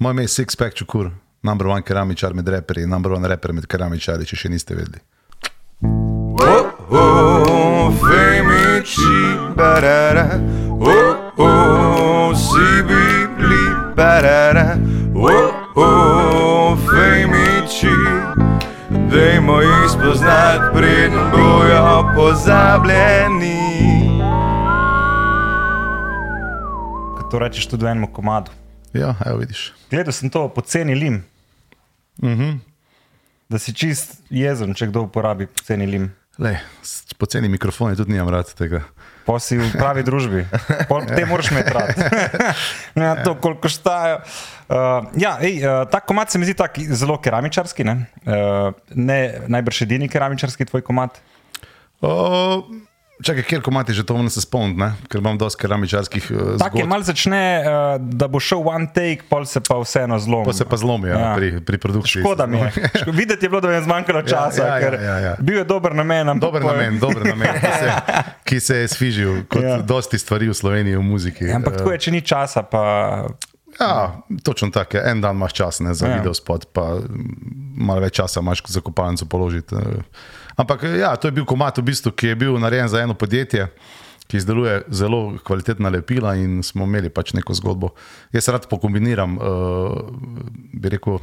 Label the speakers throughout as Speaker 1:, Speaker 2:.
Speaker 1: Moj ime je Sixpack Čukur, number one keramičar med reperji, number one reper med keramičari, če še niste vedeli.
Speaker 2: Oh, oh, femici, barara. Oh, oh, si bibli, barara. Oh, oh, femici. Dajmo jih spoznati, preden bojo pozabljeni.
Speaker 3: To rečeš tudi v enem komadu.
Speaker 1: Ja, evo vidiš.
Speaker 3: Gledal sem to poceni lim.
Speaker 1: Uh -huh.
Speaker 3: Da si čist jezen, če kdo uporabi poceni lim.
Speaker 1: Lej, s poceni mikrofoni tudi nimam rad tega.
Speaker 3: Pa si v pravi družbi, Pol te moraš imeti rad. ja, to, koliko štajo. Uh, ja, ej, uh, ta komat se mi zdi tak zelo keramičarski. Ne, uh, ne najbrž edini keramičarski tvoj komat.
Speaker 1: O, Čakaj, kjer komati že to moram se spomniti, ker imam dosti keramičarskih uh,
Speaker 3: Tako je,
Speaker 1: zgodb.
Speaker 3: malo začne, uh, da bo šel one take, pol se pa vseeno zlomi.
Speaker 1: Pa se pa zlomijo ja. pri, pri produkciji.
Speaker 3: Škoda mi je. Ško- Videti je bilo, da mi je zmanjkalo časa,
Speaker 1: ja, ja,
Speaker 3: ker
Speaker 1: ja, ja.
Speaker 3: bil je dober namen.
Speaker 1: Dober namen, dober namen, ki se, ki se je sfižil kot
Speaker 3: Ja.
Speaker 1: ja. dosti stvari v Sloveniji v muziki.
Speaker 3: Ja, Ampak tako je, če ni časa, pa
Speaker 1: Ja, točno tako je. En dan imaš čas ne, za
Speaker 3: Ja.
Speaker 1: ja. video spot, pa malo več časa imaš za kopalnico položiti. eh. Ampak ja, to je bil komat, v bistvu, ki je bil narejen za eno podjetje, ki izdeluje zelo kvalitetna lepila in smo imeli pač neko zgodbo. Jaz rad pokombiniram, uh, bi rekel,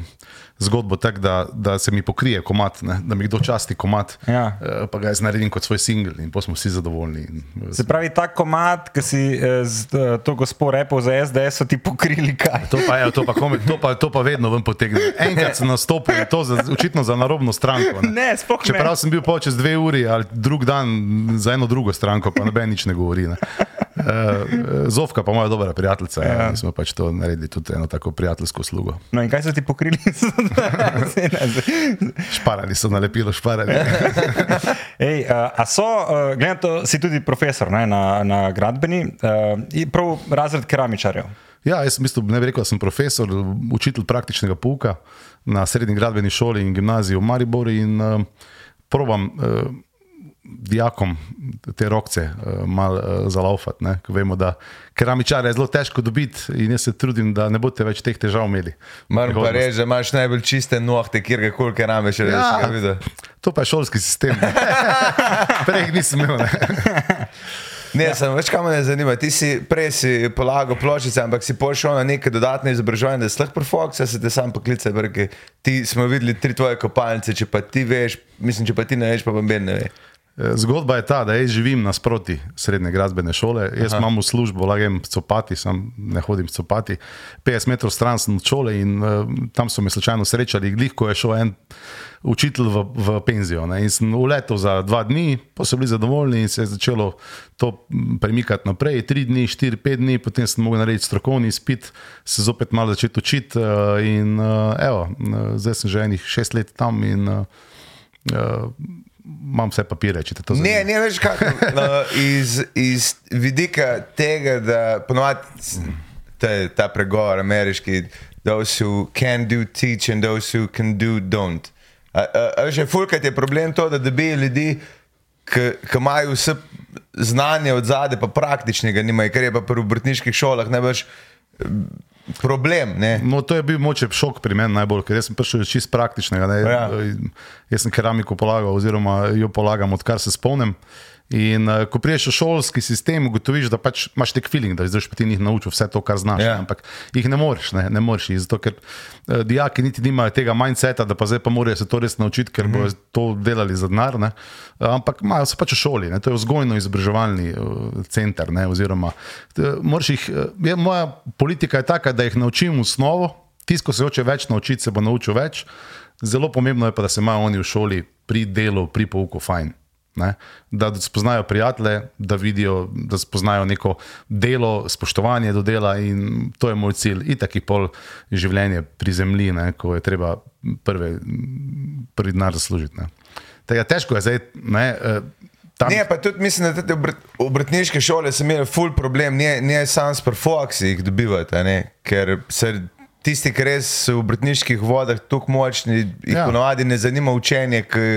Speaker 1: zgodbo tako, da, da se mi pokrije komat, ne, da mi kdo časti komat,
Speaker 3: Ja.
Speaker 1: eh, pa ga jaz naredim kot svoj singel in pa smo vsi zadovoljni. In, eh,
Speaker 3: se pravi, ta komat, ki si eh, z eh, to gospod repel za SDS, so ti pokrili kaj.
Speaker 1: To pa, je, to, pa komi, to, pa, to pa vedno ven potegne. Enkrat sem nastopil in to za, očitno za narobno stranko. Ne.
Speaker 3: Ne, sploh ne.
Speaker 1: Čeprav sem bil pol čez dve uri ali drug dan za eno drugo stranko, pa noben nič ne govori. Ne. Uh, Zovka pa moja dobra prijateljica. Ja. Ja, mi smo pač to naredili tudi eno tako prijateljsko slugo.
Speaker 3: No in kaj so ti pokrili?
Speaker 1: Šparali so nalepilo, šparali.
Speaker 3: Ej, uh, a so, uh, gledam, to si tudi profesor ne, na, na gradbeni, prav razred keramičarjev.
Speaker 1: Ja, jaz v bistvu, ne bi rekel, da sem profesor, učitelj praktičnega pouka na srednji gradbeni šoli in gimnaziji v Mariboru in uh, probam uh, dijakom te rokce uh, malo uh, zalaufati. ne, ker Vemo, da keramičare je zelo težko dobiti in jaz se trudim, da ne boste več teh težav imeli.
Speaker 2: Moram pa reči, da imaš najbolj čiste nohte, kjer koli kerame še
Speaker 1: Ja.
Speaker 2: reči.
Speaker 1: To pa je šolski sistem. Prej jih nisem imel. Ne.
Speaker 2: Ne, sem več kam me zanima. Ti si prej si polagal ploščice, ampak si pošel na neke dodatne izobraževanje, da si lahko profoks, se te sam poklical. brke. Ti smo videli tri tvoje kopalnice, če pa ti veš, mislim, če pa ti ne veš, pa bomben ne ve.
Speaker 1: Eh, Zgodba je ta, da jaz živim nasproti srednje gradbene šole. Jaz Aha. imam v službo, lagam v copati, sam ne hodim copati. 50 metrov stran sem od šole in uh, tam so me slučajno srečali, glih, ko je šel en učitelj v, v penzijo. Ne. In sem uletel za dva dni, pa so bili zadovoljni in se je začelo to premikati naprej. Tri dni, štiri, pet dni, potem sem mogel narediti strokovni izpit, se zopet malo začeti učiti. Uh, in uh, evo, uh, zdaj sem že enih šest let tam in uh, uh, imam vse papire, če te to zanima.
Speaker 2: Ne, ne veš kako. No, iz, iz vidika tega, da ponovadi ta, ta pregovor ameriški, those who can do teach and those who can do don't. A, a, a že fulkrat je problem to, da dobijo ljudi, ki imajo vse znanje od zadaj, pa praktičnega nimajo, kar je pa pri obrtniških šolah največ problem. Ne?
Speaker 1: No, to je bil moče šok pri meni najbolj, ker sem prišel iz čist praktičnega. Ne?
Speaker 2: Ja.
Speaker 1: Jaz sem keramiko polagal, oziroma jo polagam, odkar se spomnim. In uh, ko priješ v šolski sistem, ugotoviš, da pač imaš nek feeling, da zdaj ti njih naučil vse to, kar znaš.
Speaker 2: Ja.
Speaker 1: Ja. Ampak jih ne moreš, ne, ne moreš. jih, Zato, ker uh, dijaki niti nimajo tega mindseta, da pa zdaj pa morajo se to res naučiti, ker mm -hmm. bodo to delali za denar. ne. Uh, ampak imajo se pač v šoli, ne. to je vzgojno-izobraževalni uh, center. Ne, oziroma, moraš jih, uh, je, moja politika je taka, da jih naučim osnovo, tisto, ko se hoče več naučiti, se bo naučil več. Zelo pomembno je pa, da se imajo oni v šoli pri delu, pri pouku fajn. Ne? Da spoznajo prijatelje, da vidijo, da spoznajo neko delo, spoštovanje do dela, in to je moj cilj. Itak je pol življenje pri zemlji, ne? ko je treba prve, prvi denar zaslužiti. Tega težko je zdaj. Ne? eh, Tam,
Speaker 2: Ne, pa tudi mislim, da te obrt, obrtniške šole so imele ful problem, ne, ne samo s perfoksi jih dobivate, ne, ker se tisti, ki res v obrtniških vodah tako močni, jih
Speaker 1: ja.
Speaker 2: ponovadi ne zanima učenje, ki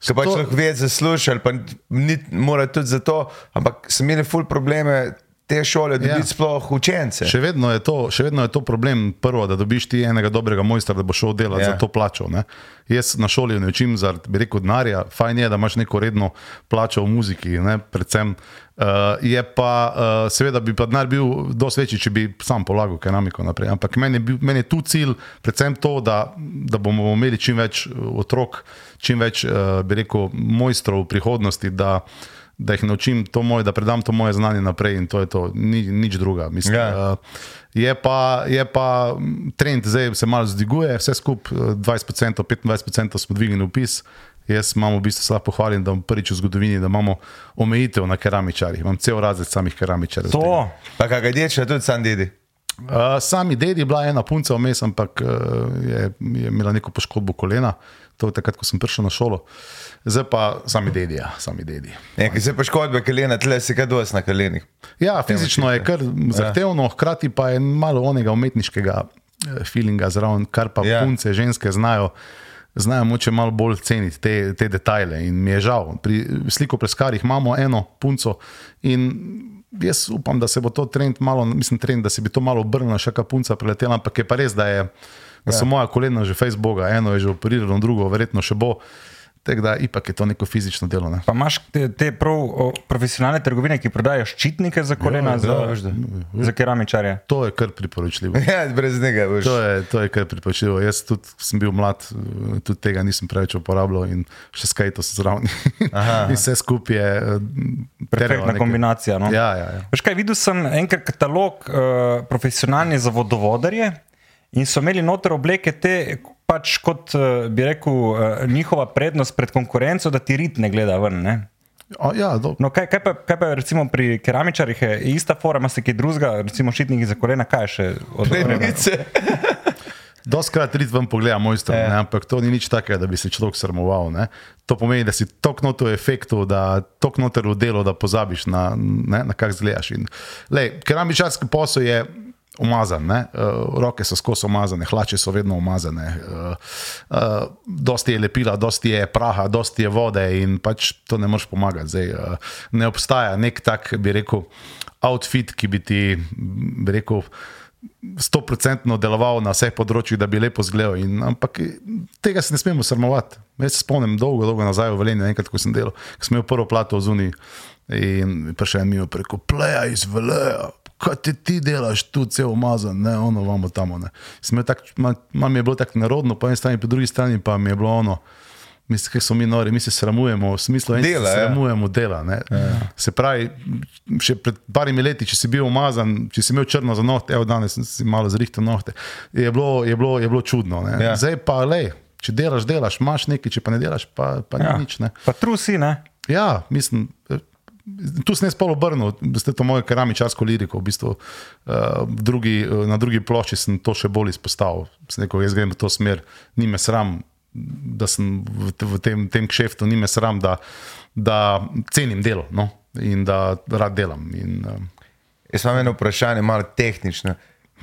Speaker 2: se pač
Speaker 1: To-
Speaker 2: lahko ve zasluži ali pa ni, mora tudi za to, ampak so imeli ful probleme te šole dobiti
Speaker 1: Ja.
Speaker 2: ja. sploh učence.
Speaker 1: Še vedno, je to, še vedno je to problem, prvo, da dobiš ti enega dobrega mojstra, da bo šel delati
Speaker 2: Ja.
Speaker 1: za to plačo. Ne? Jaz na šoli ne učim zaradi, bi rekel, denarja, fajn je, da imaš neko redno plačo v muziki, ne? predvsem. Uh, je pa, uh, seveda, bi pa denar bil dosti večji, če bi sam polagal keramiko naprej. Ampak meni je, bil, meni je tu cilj, predvsem to, da, da bomo imeli čim več uh, otrok, čim več, uh, bi rekel, mojstrov v prihodnosti. Da, da jih naučim to moje, da predam to moje znanje naprej, in to je to, ni, nič druga. Mislim,
Speaker 2: Ja.
Speaker 1: uh, je, pa, je pa mm, trend, zdaj se malo zdiguje, vse skupaj, eh, 20%, 25% smo dvignili upis. Jaz imam v bistvu, se lahko pohvalim, da imam prvič v zgodovini, da imamo omejitev na keramičarjih. Imam cel razred samih keramičarjev.
Speaker 3: To,
Speaker 2: Pa kakaj dečka, tudi sam dedi.
Speaker 1: Uh, sami dedi je bila ena punca vmes, ampak uh, je, je imela neko poškodbo kolena, to je takrat, ko sem prišel na šolo. Zdaj pa sami dedi, ja, sami dedi.
Speaker 2: Nekaj se poškodbe kolena, tle si kaj dosti na kolenih.
Speaker 1: Ja, fizično je kar zahtevno, hkrati pa je malo onega umetniškega eh, feelinga zraven, kar pa
Speaker 2: Ja.
Speaker 1: punce, ženske znajo. Znajo moče malo bolj ceniti te, te detajle. In mi je žal, pri sliko pleskarjih imamo eno punco, in jaz upam, da se bo to trend malo, mislim, trend, da se bi to malo obrnilo, še kakšna punca preletela, ampak je pa res, da, je, da so moja kolena že Facebook, eno je že operirano, drugo verjetno še bo. Tako da ipak je to neko fizično delo. Ne?
Speaker 3: pa imaš te, te prav o, profesionalne trgovine, ki prodajajo ščitnike za kolena,
Speaker 2: Ja,
Speaker 3: za,
Speaker 2: veš da.
Speaker 3: za keramičarje.
Speaker 1: To je kar priporočljivo.
Speaker 2: Ja, brez njega boš.
Speaker 1: To je, to je kar priporočljivo. Jaz tudi sem bil mlad, tudi tega nisem preveč uporabljal in še skajto so zraven. in vse skupaj je. eh,
Speaker 3: Perfektna kombinacija. No?
Speaker 1: Ja, ja, ja.
Speaker 3: Veš kaj, videl sem enkrat katalog uh, profesionalnih za vodovodarje in so imeli noter obleke te, pač kot uh, bi rekel, uh, njihova prednost pred konkurenco, da ti rit ne gleda ven. Ne?
Speaker 1: O, ja, do,
Speaker 3: No, kaj, kaj, pa, kaj pa recimo pri keramičarjih je ista forma, se kaj drugega, recimo ščitniki za kolena, kaj še od
Speaker 2: Plenice.
Speaker 1: Doskrat rit vam pogleda moj stran,
Speaker 2: Ja.
Speaker 1: yeah. ampak to ni nič takega, da bi se človek sramoval. Ne? To pomeni, da si tok noter v efektu, da tok noter v delo, da pozabiš na, ne, na kak zgledaš. In, lej, keramičarski posel je umazan, uh, roke so skozi umazane, hlače so vedno umazane, uh, uh, dosti je lepila, dosti je praha, dosti je vode in pač to ne moreš pomagati. Zdaj, uh, ne obstaja nek tak, bi rekel, outfit, ki bi ti, bi rekel, stoprocentno deloval na vseh področjih, da bi lepo zgledal. In, ampak tega se ne smemo sramovati. Jaz se spomnim dolgo, dolgo nazaj v Velenju, enkrat, ko sem delal, ko sem imel prvo plato v Zuni in prišel je mi preko pleja iz Veleja. Kaj ti, ti delaš tu, cel umazan, ne ono, vamo tam. Mi je bilo tako narodno, po eni strani, po drugi strani pa mi je bilo ono. Mislim, da smo mi nori, mi se sramujemo, v smislu, da se
Speaker 2: ja.
Speaker 1: sramujemo dela. ne. Se pravi, še pred parimi leti, če si bil umazan, če si imel črno za nohte, evo danes si malo zrihtel nohte, je bilo, je bilo, je bilo čudno. ne.
Speaker 2: Ja.
Speaker 1: Zdaj pa, le, če delaš, delaš, imaš nekaj, če pa ne delaš, pa, pa
Speaker 3: Ja.
Speaker 1: ni nič. Ne.
Speaker 3: Pa trusi, ne?
Speaker 1: Ja, mislim. Tu sem jaz pol obrnil, ste to mojo keramičarsko liriko. V bistvu, uh, drugi, na drugi plošči sem to še bolj izpostavil. Sem rekel, jaz grem v to smer, ni me sram, da sem v, v tem, tem kšeftu, ni me sram, da, da cenim delo no? in da rad delam. In, uh,
Speaker 2: Jaz imam eno vprašanje, malo tehnično.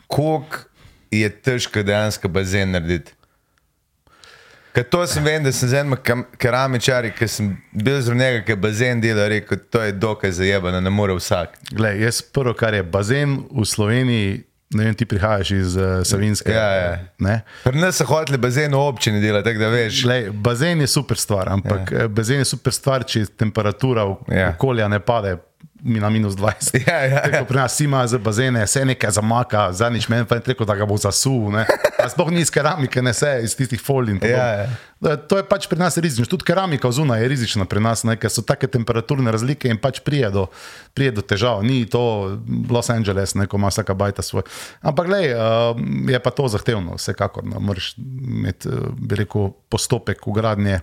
Speaker 2: Koliko je težko dejansko bazen narediti? Ker to sem vem, da sem z enim keramičarjem, ki sem bil zraven njega, ki je bazen delal, rekel, to je dokaj zajebano, ne more vsak.
Speaker 1: glej, jaz prvo, kar je bazen v Sloveniji, ne vem, ti prihajaš iz uh, Savinske.
Speaker 2: Ja, ja.
Speaker 1: ne?
Speaker 2: Pri nas so hoteli bazen v občini delati, tako da veš.
Speaker 1: Glej, bazen je super stvar, ampak ja. bazen je super stvar, če temperatura
Speaker 2: Ja.
Speaker 1: ja. okolja ne pade na minus 20.
Speaker 2: Ja, ja, ja.
Speaker 1: Pri nas ima za bazene, vse nekaj zamaka, zadnjič meni pa je rekel, da ga bo zasul. Sploh ni iz keramike, ne vse iz tistih folij.
Speaker 2: Ja, ja.
Speaker 1: To je pač pri nas rizično. Tudi keramika zunaj je rizična pri nas, ne, ker so take temperaturne razlike in pač prije do, prije do težav. Ni to Los Angeles, neko ima vsaka bajta svoj. Ampak glej, uh, je pa to zahtevno, vsekakor. Moraš imeti, uh, bi rekel, postopek ugradnje.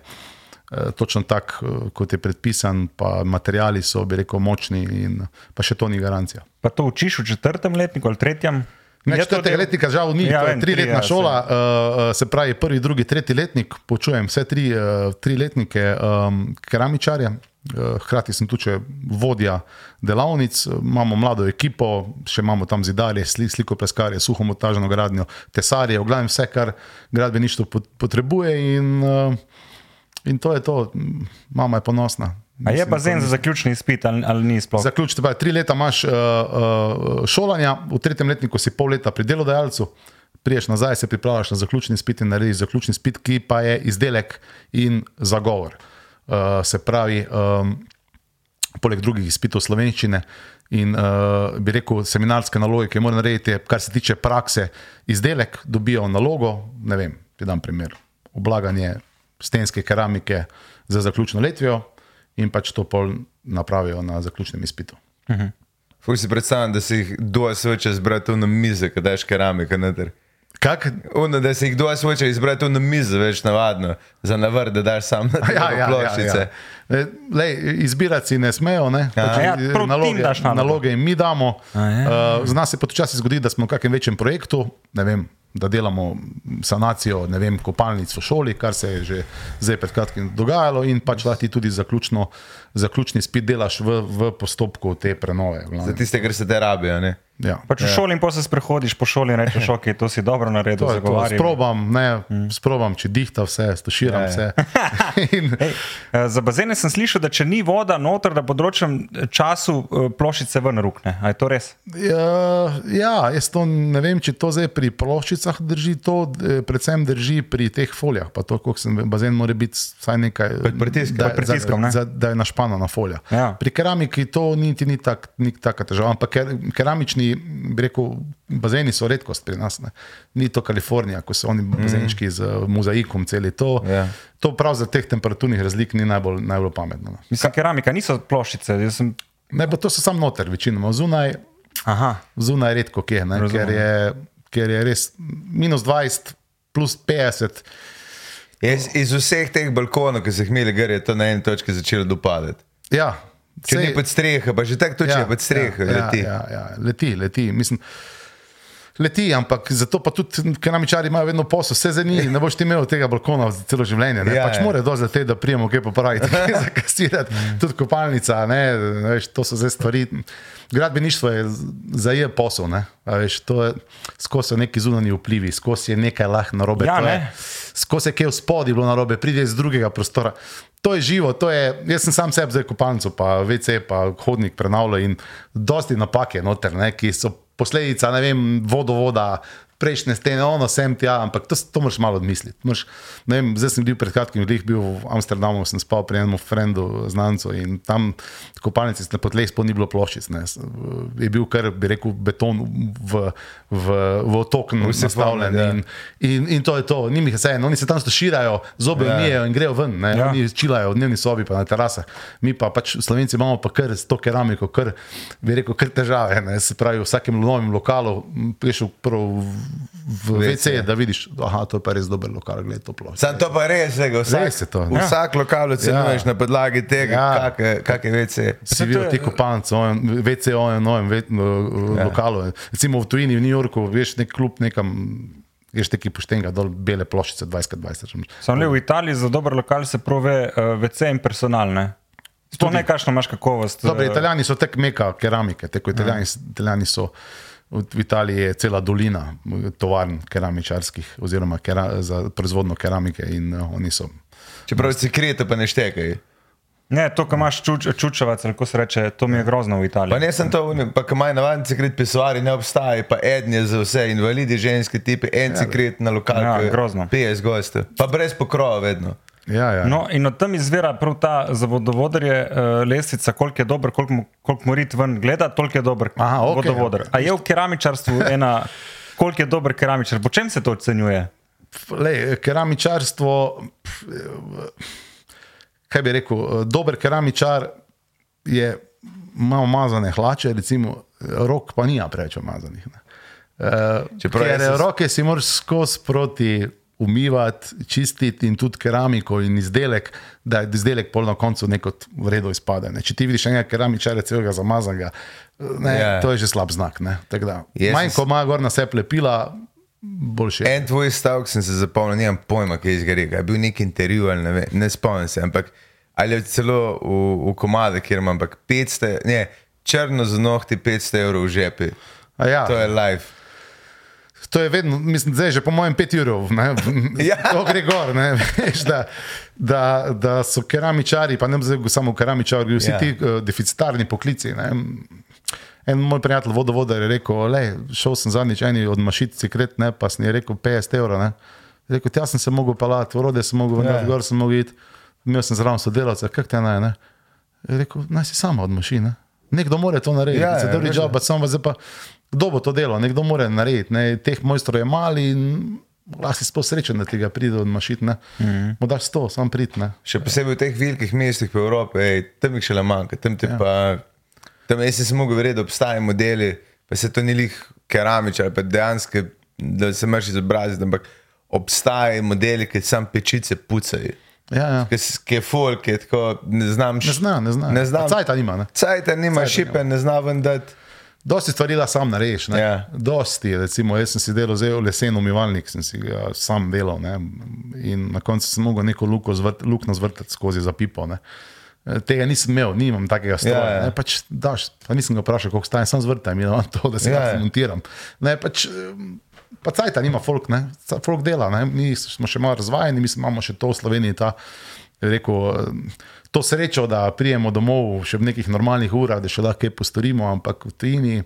Speaker 1: Eh, Točno tak, eh, kot je predpisan, pa materiali so, bi rekel, močni, in pa še to ni garancija.
Speaker 3: Pa to učiš v četrtem letniku ali tretjem?
Speaker 1: Ne, četrtega letnika žal ni,
Speaker 3: Ja,
Speaker 1: to je triletna
Speaker 3: tri, ja,
Speaker 1: šola, uh, se pravi prvi, drugi, tretji letnik, počujem vse tri, uh, tri letnike um, keramičarja. Uh, hkrati sem tudi vodja delavnic, imamo mlado ekipo, še imamo tam zidarje, sli, slikopleskarje, suhomontažno gradnjo, tesarje, v glavnem vse, kar gradbeništvo pot- potrebuje. In, uh, in to je to, mama je ponosna.
Speaker 3: A je bazen za zaključni izpit ali, ali ni sploh?
Speaker 1: Zaključite, pa tri leta imaš uh, uh, šolanja, v tretjem letniku si pol leta pri delodajalcu, priješ nazaj, se pripravljaš na zaključni izpit in narediš zaključni izpit, ki pa je izdelek in zagovor. Uh, se pravi, um, poleg drugih izpitov slovenščine in uh, bi rekel, seminarske naloge, ki morajo narediti, kar se tiče prakse, izdelek dobijo nalogo, ne vem, ti dam primer, oblaganje stenske keramike za zaključno letvijo in pač to pol napravijo na zaključnem izpitu.
Speaker 2: Fuj si predstavljam, da si jih doja sveče zbrati na mize, kad daš keramika noter.
Speaker 1: Kak?
Speaker 2: Ono, da si jih doja sveče izbrati na mize, več navadno, za navr, da daš sam na
Speaker 1: Ja, ja, ja,
Speaker 2: ploščice.
Speaker 1: ja. E, Lej, izbirati si ne smejo, ne? Pač,
Speaker 3: Ja,
Speaker 1: eh,
Speaker 3: prav ti
Speaker 1: naloge, naloge jim mi damo.
Speaker 3: A, ja.
Speaker 1: Uh, Zna se pa včasih zgodi, da smo v kakšnem večjem projektu, ne vem, da delamo sanacijo vem, kopalnic v šoli, kar se je že zdaj pred kratkim dogajalo, in pač ti tudi zaključno, zaključni spit delaš v, v postopku te prenove.
Speaker 2: Za tiste, ker se te rabijo, ne?
Speaker 1: Ja.
Speaker 3: Pač v šoli in pa se sprehodiš po šoli in rečeš, ok, to si dobro naredil,
Speaker 1: To je to, sprobam, ne, sprobam, če dihta vse, stoširam
Speaker 2: Ja, ja.
Speaker 1: vse. In,
Speaker 3: Ej, eh, za bazene sem slišal, da če ni voda noter, da po določenem času eh, ploščice ven rukne. A je to res?
Speaker 1: Ja, ja, jaz to ne vem, če to zdaj pri ploščicah drži, to eh, predvsem drži pri teh folijah. Pa to, koliko sem bazen, mora biti vsaj nekaj.
Speaker 2: Pod pritiskom.
Speaker 1: da,
Speaker 3: pritiskom, ne?
Speaker 1: za, za, da je našpanana folija.
Speaker 3: Ja.
Speaker 1: Pri keramiki to niti ni tak, ni taka težava, ampak ker, keramični, bi rekel, bazeni so redkost pri nas. Ne. Ni to Kalifornija, ko so oni bazenčki z eh, mozaikom celi. To,
Speaker 2: Ja.
Speaker 1: to prav za teh temperaturnih razlik ni najbolj, najbolj pametno. Ne.
Speaker 3: Mislim, keramika niso ploščice. jaz Sem...
Speaker 1: Ne, to so samo noter, večinoma zunaj.
Speaker 3: Aha,
Speaker 1: zunaj redko kje, ne,
Speaker 3: Razumem.
Speaker 1: ker, je, ker je res minus 20, plus 50.
Speaker 2: Jaz, iz vseh teh balkonov, ki so jih imeli, je to na eni točki začelo dopadati.
Speaker 1: Ja,
Speaker 2: Če
Speaker 1: sej-
Speaker 2: ni pod streho, pa že tako točno je pod streho,
Speaker 1: ja,
Speaker 2: leti.
Speaker 1: Ja, ja, ja, leti, leti. Mislim, Leti, ampak zato pa tudi keramičari imajo vedno posel, vse za njih, ne boš ti imel tega balkona za celo življenje. Ne?
Speaker 2: Ja,
Speaker 1: Ja, pač
Speaker 2: ja.
Speaker 1: mora do zdaj, te, da prijemo kaj popraviti, kaj zakasirati, tudi kopalnica, ne, veš, to so zdaj stvari. Gradbeništvo je za je posel, ne, a veš, to je skozi so neki zunanji vplivi, skozi je nekaj lahko narobe.
Speaker 3: Ja,
Speaker 1: to je-
Speaker 3: ne.
Speaker 1: skozi je kaj v spodnji bilo narobe, pride iz drugega prostora. To je živo, to je, jaz sem sam sebi zdaj kopalnico, pa VC, pa hodnik prenavljal in dosti napake noter, ne, ki so posledica, ne vem, vodovoda, prejšnje stene, ono sem tja, ampak to, to moraš malo odmisliti. Moraš, vem, zdaj sem bil pred kratkim, glih bil v Amsterdamu, sem spal pri enem frendu, znancu in tam kopalnici na potleh sploh ni bilo ploščic. Ne. Je bil kar, bi rekel, beton v, v, v otok nastavljen.
Speaker 2: ja.
Speaker 1: In, in, in to je to, njim je vse eno, oni se tam stoširajo, zobe
Speaker 2: Ja.
Speaker 1: mijejo in grejo ven, ne?
Speaker 3: Ja.
Speaker 1: oni čilajo v dnevni sobi, pa na terasah. Mi pa pač Slovenci imamo pa kar s to keramiko, kar, bi rekel, kar težave. Ne? Se pravi, v vsakem novem lokalu prišel prav v, v
Speaker 2: WC.
Speaker 1: WC, da vidiš, da to je pa res dober lokal, gled to ploščo.
Speaker 2: Sam to pa res, da vsak,
Speaker 1: Res je to.
Speaker 2: vsak lokal ocenjuješ
Speaker 1: Ja.
Speaker 2: na podlagi tega,
Speaker 1: Ja.
Speaker 2: ja. kak WC.
Speaker 1: Si videl
Speaker 3: je-
Speaker 1: ti kopalnice, WC o enem novem ve- v-
Speaker 2: Ja.
Speaker 1: lokalu. Recimo v tujini, v New Yorku, veš nek klub nekam. Veš, neki poštenga, dol bele ploščice 20-20.
Speaker 3: sem le v Italiji za dober lokal se prove uh, VC in personal. Ne? To ne kakšno imaš kakovost.
Speaker 1: Dobro,
Speaker 3: eh,
Speaker 1: italijani so tek meka keramike, tako italijani, italijani so. V Italiji je cela dolina tovarn keramičarskih, oziroma kera, za proizvodno keramike, in uh, oni so.
Speaker 2: Čeprav si krete, pa ne štekaj.
Speaker 3: Ne, to, kar imaš čuč, čučevac, kako se reče, to mi je grozno v Italiji.
Speaker 2: Pa ne sem to, pa kaj imajo navadni sekret pisoari, ne obstaja, pa en je za vse, invalidi, ženski tipi, en sekret na
Speaker 3: Ja,
Speaker 2: lokalku.
Speaker 3: grozno.
Speaker 2: 50 gostov, pa brez pokrova vedno.
Speaker 1: Ja, ja.
Speaker 3: No, in od tam izvira prav ta za vodovodarje uh, lestvica, koliko je dober, koliko, mo- koliko morit ven gleda, toliko je dober
Speaker 1: Aha, okej.
Speaker 3: vodovodar. A je v keramičarstvu ena, koliko je dober keramičar, po čem se to ocenjuje?
Speaker 1: Lej, keramičarstvo, eh, kaj bi rekel, eh, dober keramičar je malo umazane hlače, recimo, rok pa nima preveč umazanih. ne. Eh,
Speaker 2: Čeprav
Speaker 1: Ker
Speaker 2: jaz
Speaker 1: roke si moraš skozi proti umivati, čistiti in tudi keramiko in izdelek, da je izdelek pol na koncu neko v redu izpade. Ne. Če ti vidiš enega keramičara, celega zamazanega, ne,
Speaker 2: Ja.
Speaker 1: to je že slab znak. manj, ko ima gor na sebe lepila, boljše.
Speaker 2: En tvoj stavek sem se zapomnil, nimam pojma, kaj je izgorel. Je bil nek intervju ali ne, vem, ne spomnim se, ampak ali celo v, v komade, kjer imam ampak 500, ne, črno z nohti 500 evrov v žepi.
Speaker 1: A Ja.
Speaker 2: To je life.
Speaker 1: To je vedno, mislim, zdaj že po mojem 5 urov,
Speaker 2: Ja.
Speaker 1: to gre gor. Ne, veš, da, da, da so keramičari, pa ne zdaj samo keramičari, vsi
Speaker 2: Ja.
Speaker 1: ja. ti uh, deficitarni poklici. Ne. En moj prijatelj, vodovodar, je rekel: le, šel sem zadnjič eni od mašic, sekret, ne, pa sem rekel 50 evrov. Ne. Rekel, tja sem se mogel pelati, v rode sem mogel,
Speaker 2: Ja.
Speaker 1: gor sem mogel iti, imel sem zraven sodelavca, kak te naj. Ne. Rekel, naj si sama od mašine. Nekdo mora to narediti,
Speaker 2: Ja,
Speaker 1: ja,
Speaker 2: ja,
Speaker 1: drugi
Speaker 2: veš,
Speaker 1: job, pa samo zdaj pa, kdo bo to delal, nekdo mora narediti. Ne. Teh mojstrov je mali in lahko si sploh srečen, da ti ga pride od mašin. Mm -hmm. Mu daš sto, sam prid. Ne.
Speaker 2: Še posebej v teh velikih mestih po Evropi, ej, tam jih še le manjka. Tam, ja. pa, tam jaz sem mogel verjeti, da obstajajo modeli, pa se to ni lih keramič ali pa dejansko, da se moraš izobraziti, ampak obstajajo modeli, ki sam pečice pucajo.
Speaker 1: Ja, ja.
Speaker 2: Ki je folk, ki je tako, ne znam.
Speaker 1: Ne zna, ne zna.
Speaker 2: Ne znam.
Speaker 1: Cajta nima. Ne.
Speaker 2: Cajta nima, šipe, ne zna vendati.
Speaker 1: Dosti stvari lahko sam narediš. ne.
Speaker 2: Ja.
Speaker 1: Dosti, recimo, jaz sem si delal zelo lesen umivalnik, sem si ga sam delal. Ne. In na koncu sem mogel neko zvrt, luknjo zvrtati skozi za pipo. Ne. E, Tega nisem imel, nimam takega stroja.
Speaker 2: Ja,
Speaker 1: Ja,
Speaker 2: ja.
Speaker 1: ja. Pač daš, pa nisem ga vprašal, koliko stane, sam zvrtam in imam to, da se
Speaker 2: ja.
Speaker 1: ja. montiram. Ne, pač, pa cajta nima folk, ne. Folk dela, ne. mi smo še malo razvajeni, mi imamo še to v Sloveniji. Ta, rekel, to srečo, da prijemo domov še v nekih normalnih urah, da še lahko kaj postorimo, ampak v tujini,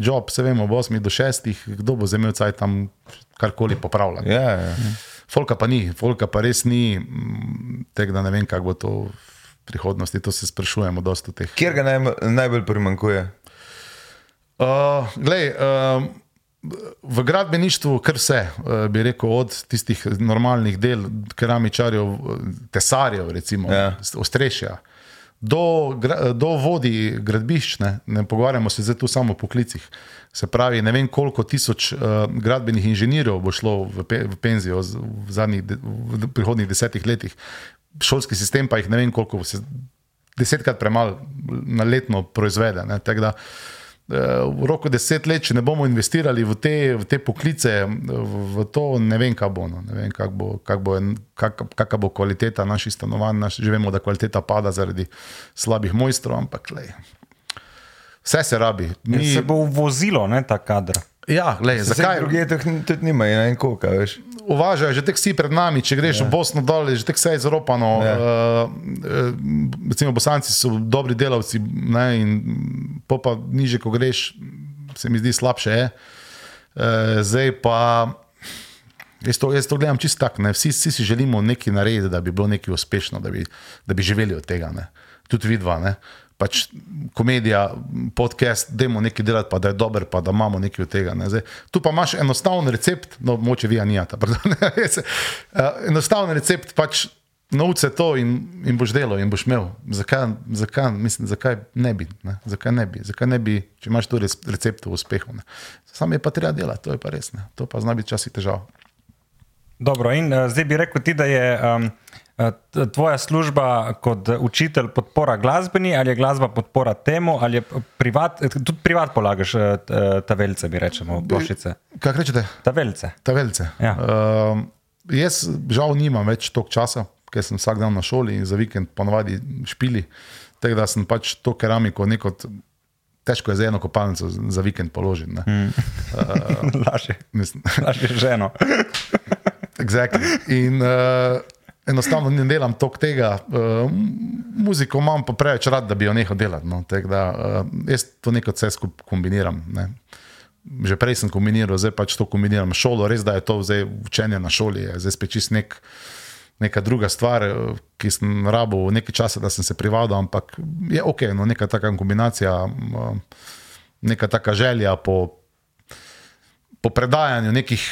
Speaker 1: job, se vemo, ob 8 do 6, kdo bo imel cajt tam karkoli popravljati.
Speaker 2: Ja, ja.
Speaker 1: Folka pa ni, folka pa res ni, mm, tega da ne vem, kako bo to v prihodnosti, to se sprašujemo dosta teh.
Speaker 2: Kjer ga naj, najbolj primankuje?
Speaker 1: Uh, glej, uh, v gradbeništvu kar vse, uh, bi rekel, od tistih normalnih del, keramičarjev, tesarjev, recimo,
Speaker 2: Ja.
Speaker 1: ostrešja. Do, do vodi gradbišč, ne, ne pogovarjamo se zdaj tu samo o poklicih. Se pravi, ne vem, koliko tisoč uh, gradbenih inženirjev bo šlo v, pe, v penzijo v, zadnjih, v prihodnjih desetih letih. Šolski sistem pa jih ne vem, koliko se desetkrat premalo na letno proizvede. Ne, tako da, eh, v roku deset let, če ne bomo investirali v te, v te poklice, v, v to, ne vem, kaj bo. No. Ne vem, kak bo, kak bo, kak, kakva bo kvaliteta naših stanovanj. Naš, že vemo, da kvaliteta pada zaradi slabih mojstrov, ampak lej, vse se rabi.
Speaker 3: Mi...
Speaker 1: Mi,
Speaker 3: Se bo vozilo, ne ta kader.
Speaker 1: ja, lej, zakaj?
Speaker 2: Druge tudi, tudi nimajo, ne vem koliko, veš.
Speaker 1: Uvažajo že tek vsi pred nami, če greš ja. v Bosno dol, je že tek vse izropano.
Speaker 2: Ja.
Speaker 1: Ja. Uh, recimo, Bosanci so dobri delavci, ne, in pa niže, ko greš, se mi zdi slabše. Je. Uh, zdaj pa. Jaz to, jaz to gledam čisto tako. Vsi, vsi si želimo nekaj narediti, da bi bilo nekaj uspešno, da bi, da bi živeli od tega. Ne. Tudi vidva. Ne. Pač komedija, podcast, da imamo nekaj delati, pa da je dober, pa da imamo nekaj od tega. Ne. Zdaj, tu pa imaš enostaven recept, no, moče vi, jaz se- eh, Enostaven recept, pač nauči to in, in boš delal in boš imel. Zakaj, zakaj, mislim, zakaj ne bi? Ne? Zakaj ne bi? Zakaj ne bi, če imaš tu rec- recept v uspehu? Ne? Sam je pa treba delati, to je pa res. Ne? To pa zna biti včasih težava.
Speaker 3: Dobro, in uh, zdaj bi rekel ti, da je um, tvoja služba kot uh, učitelj podpora glasbeni, ali je glasba podpora temu, ali je privat, eh, tudi privat polagaš uh, uh, tavelce, bi rečemo, plošice.
Speaker 1: Kaj rečete?
Speaker 3: Tavelce.
Speaker 1: Tavelce.
Speaker 3: Ja.
Speaker 1: Uh, jaz žal nimam več toliko časa, ker sem vsak dan na šoli in za vikend ponovadi špili. Tako da sem pač to keramiko neko. Težko je za eno kopalnico za vikend položiti. ne.
Speaker 3: Lažje.
Speaker 1: Mislim,
Speaker 3: Lažje ženo.
Speaker 1: exactly. In uh, enostavno ne delam toliko tega. Uh, muziko imam pa preveč rad, da bi jo nehal delati. No. Tako Da, uh, jaz to neko vse skupaj kombiniram. Ne. Že prej sem kombiniral, zdaj pač to kombiniram s šolo. Res da je to zdaj učenje na šoli, je zdaj spet čist nek, neka druga stvar, eh, ki sem rabil nekaj časa, da sem se privadil, ampak je ok, no, neka taka kombinacija, neka taka želja po, po predajanju nekih,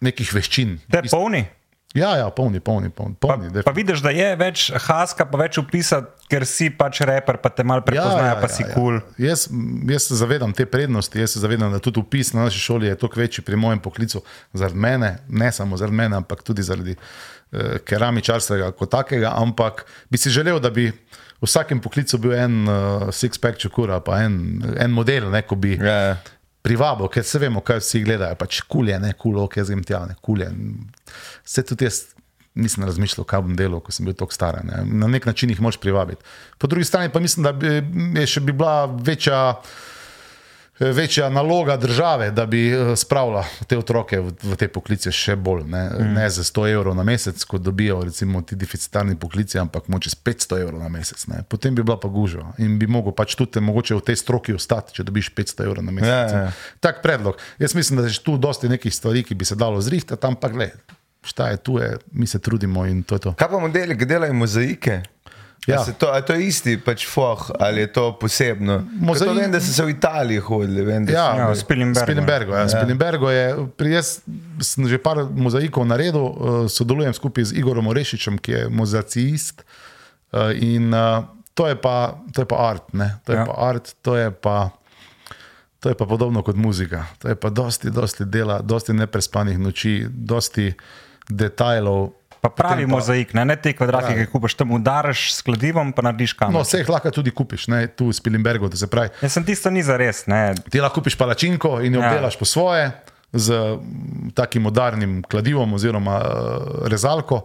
Speaker 1: nekih veščin.
Speaker 3: Te polni?
Speaker 1: Ja, ja, polni, polni, polni. polni
Speaker 3: Pa vidiš, da je več haska, pa več upisa, ker si pač reper, pa te malo prepoznajo, pa si kul. Cool.
Speaker 1: Ja. Jaz, jaz se zavedam te prednosti, jaz se zavedam, da tudi upis na naši šoli je toliko večji pri mojem poklicu zaradi mene, ne samo zaradi mene, ampak tudi zaradi eh, keramičarstva kot takega. Ampak bi si želel, da bi v vsakem poklicu bil en uh, six-pack čukura, pa en, en model, ne, ko bi
Speaker 2: Ja.
Speaker 1: Privabo, ker se vemo, kaj vsi gledajo. Pač kulje, ne kulo, ok, jaz grem tja, ne kulje. Vse tudi jaz nisem razmišljal, kaj bom delal, ko sem bil tako star. Ne. Na nek način jih moš privabiti. Po drugi strani pa mislim, da bi, je še bi bila večja. Eh, večja naloga države, da bi eh, spravila te otroke v, v te poklice še bolj. Ne, mm. ne za 100 evrov na mesec, kot dobijo recimo ti deficitarni poklici, ampak moče s 500 evrov na mesec. Ne. Potem bi bila pa gužva in bi mogel pač tudi mogoče v tej stroki ostati, če dobiš 500 evrov na mesec.
Speaker 2: Ja, ja.
Speaker 1: Tak predlog. Jaz mislim, da je tu dosti nekih stvari, ki bi se dalo zrihtati, ampak le. Šta je tu, je, mi se trudimo in to je to.
Speaker 2: Kaj pa modeli, ki delajo mozaike?
Speaker 1: Ja.
Speaker 2: A To, a to je isti pač foh ali je to posebno?
Speaker 1: Mozaik-.
Speaker 2: To vem, da so se v Italiji hodili. Vem, da
Speaker 1: Ja,
Speaker 3: Ja, v Spilimbergu.
Speaker 1: Spilimbergu, ja. Spilimbergu je, pri jaz sem že par mozaikov naredil, eh, sodelujem skupaj z Igorom Orešičem, ki je mozaicist. eh, In eh, to je pa, to je pa art, ne? to je
Speaker 3: Ja.
Speaker 1: ja. pa art, to je pa. To je pa podobno kot muzika. To je pa dosti, dosti dela, dosti neprespanih noči, dosti detajlov.
Speaker 3: Pa pravi
Speaker 1: Potem pa-
Speaker 3: mozaik, ne, ne te kvadratke,
Speaker 1: Ja.
Speaker 3: ki kupaš tam udariš s kladivom, pa narediš kam.
Speaker 1: No, vse jih lahko tudi kupiš, ne, tu v Spilimbergu. se
Speaker 3: Jaz sem tisto ni za res.
Speaker 1: Ti lahko kupiš palačinko in jo
Speaker 3: Ja.
Speaker 1: delaš po svoje, z takim udarnim kladivom oziroma uh, rezalko,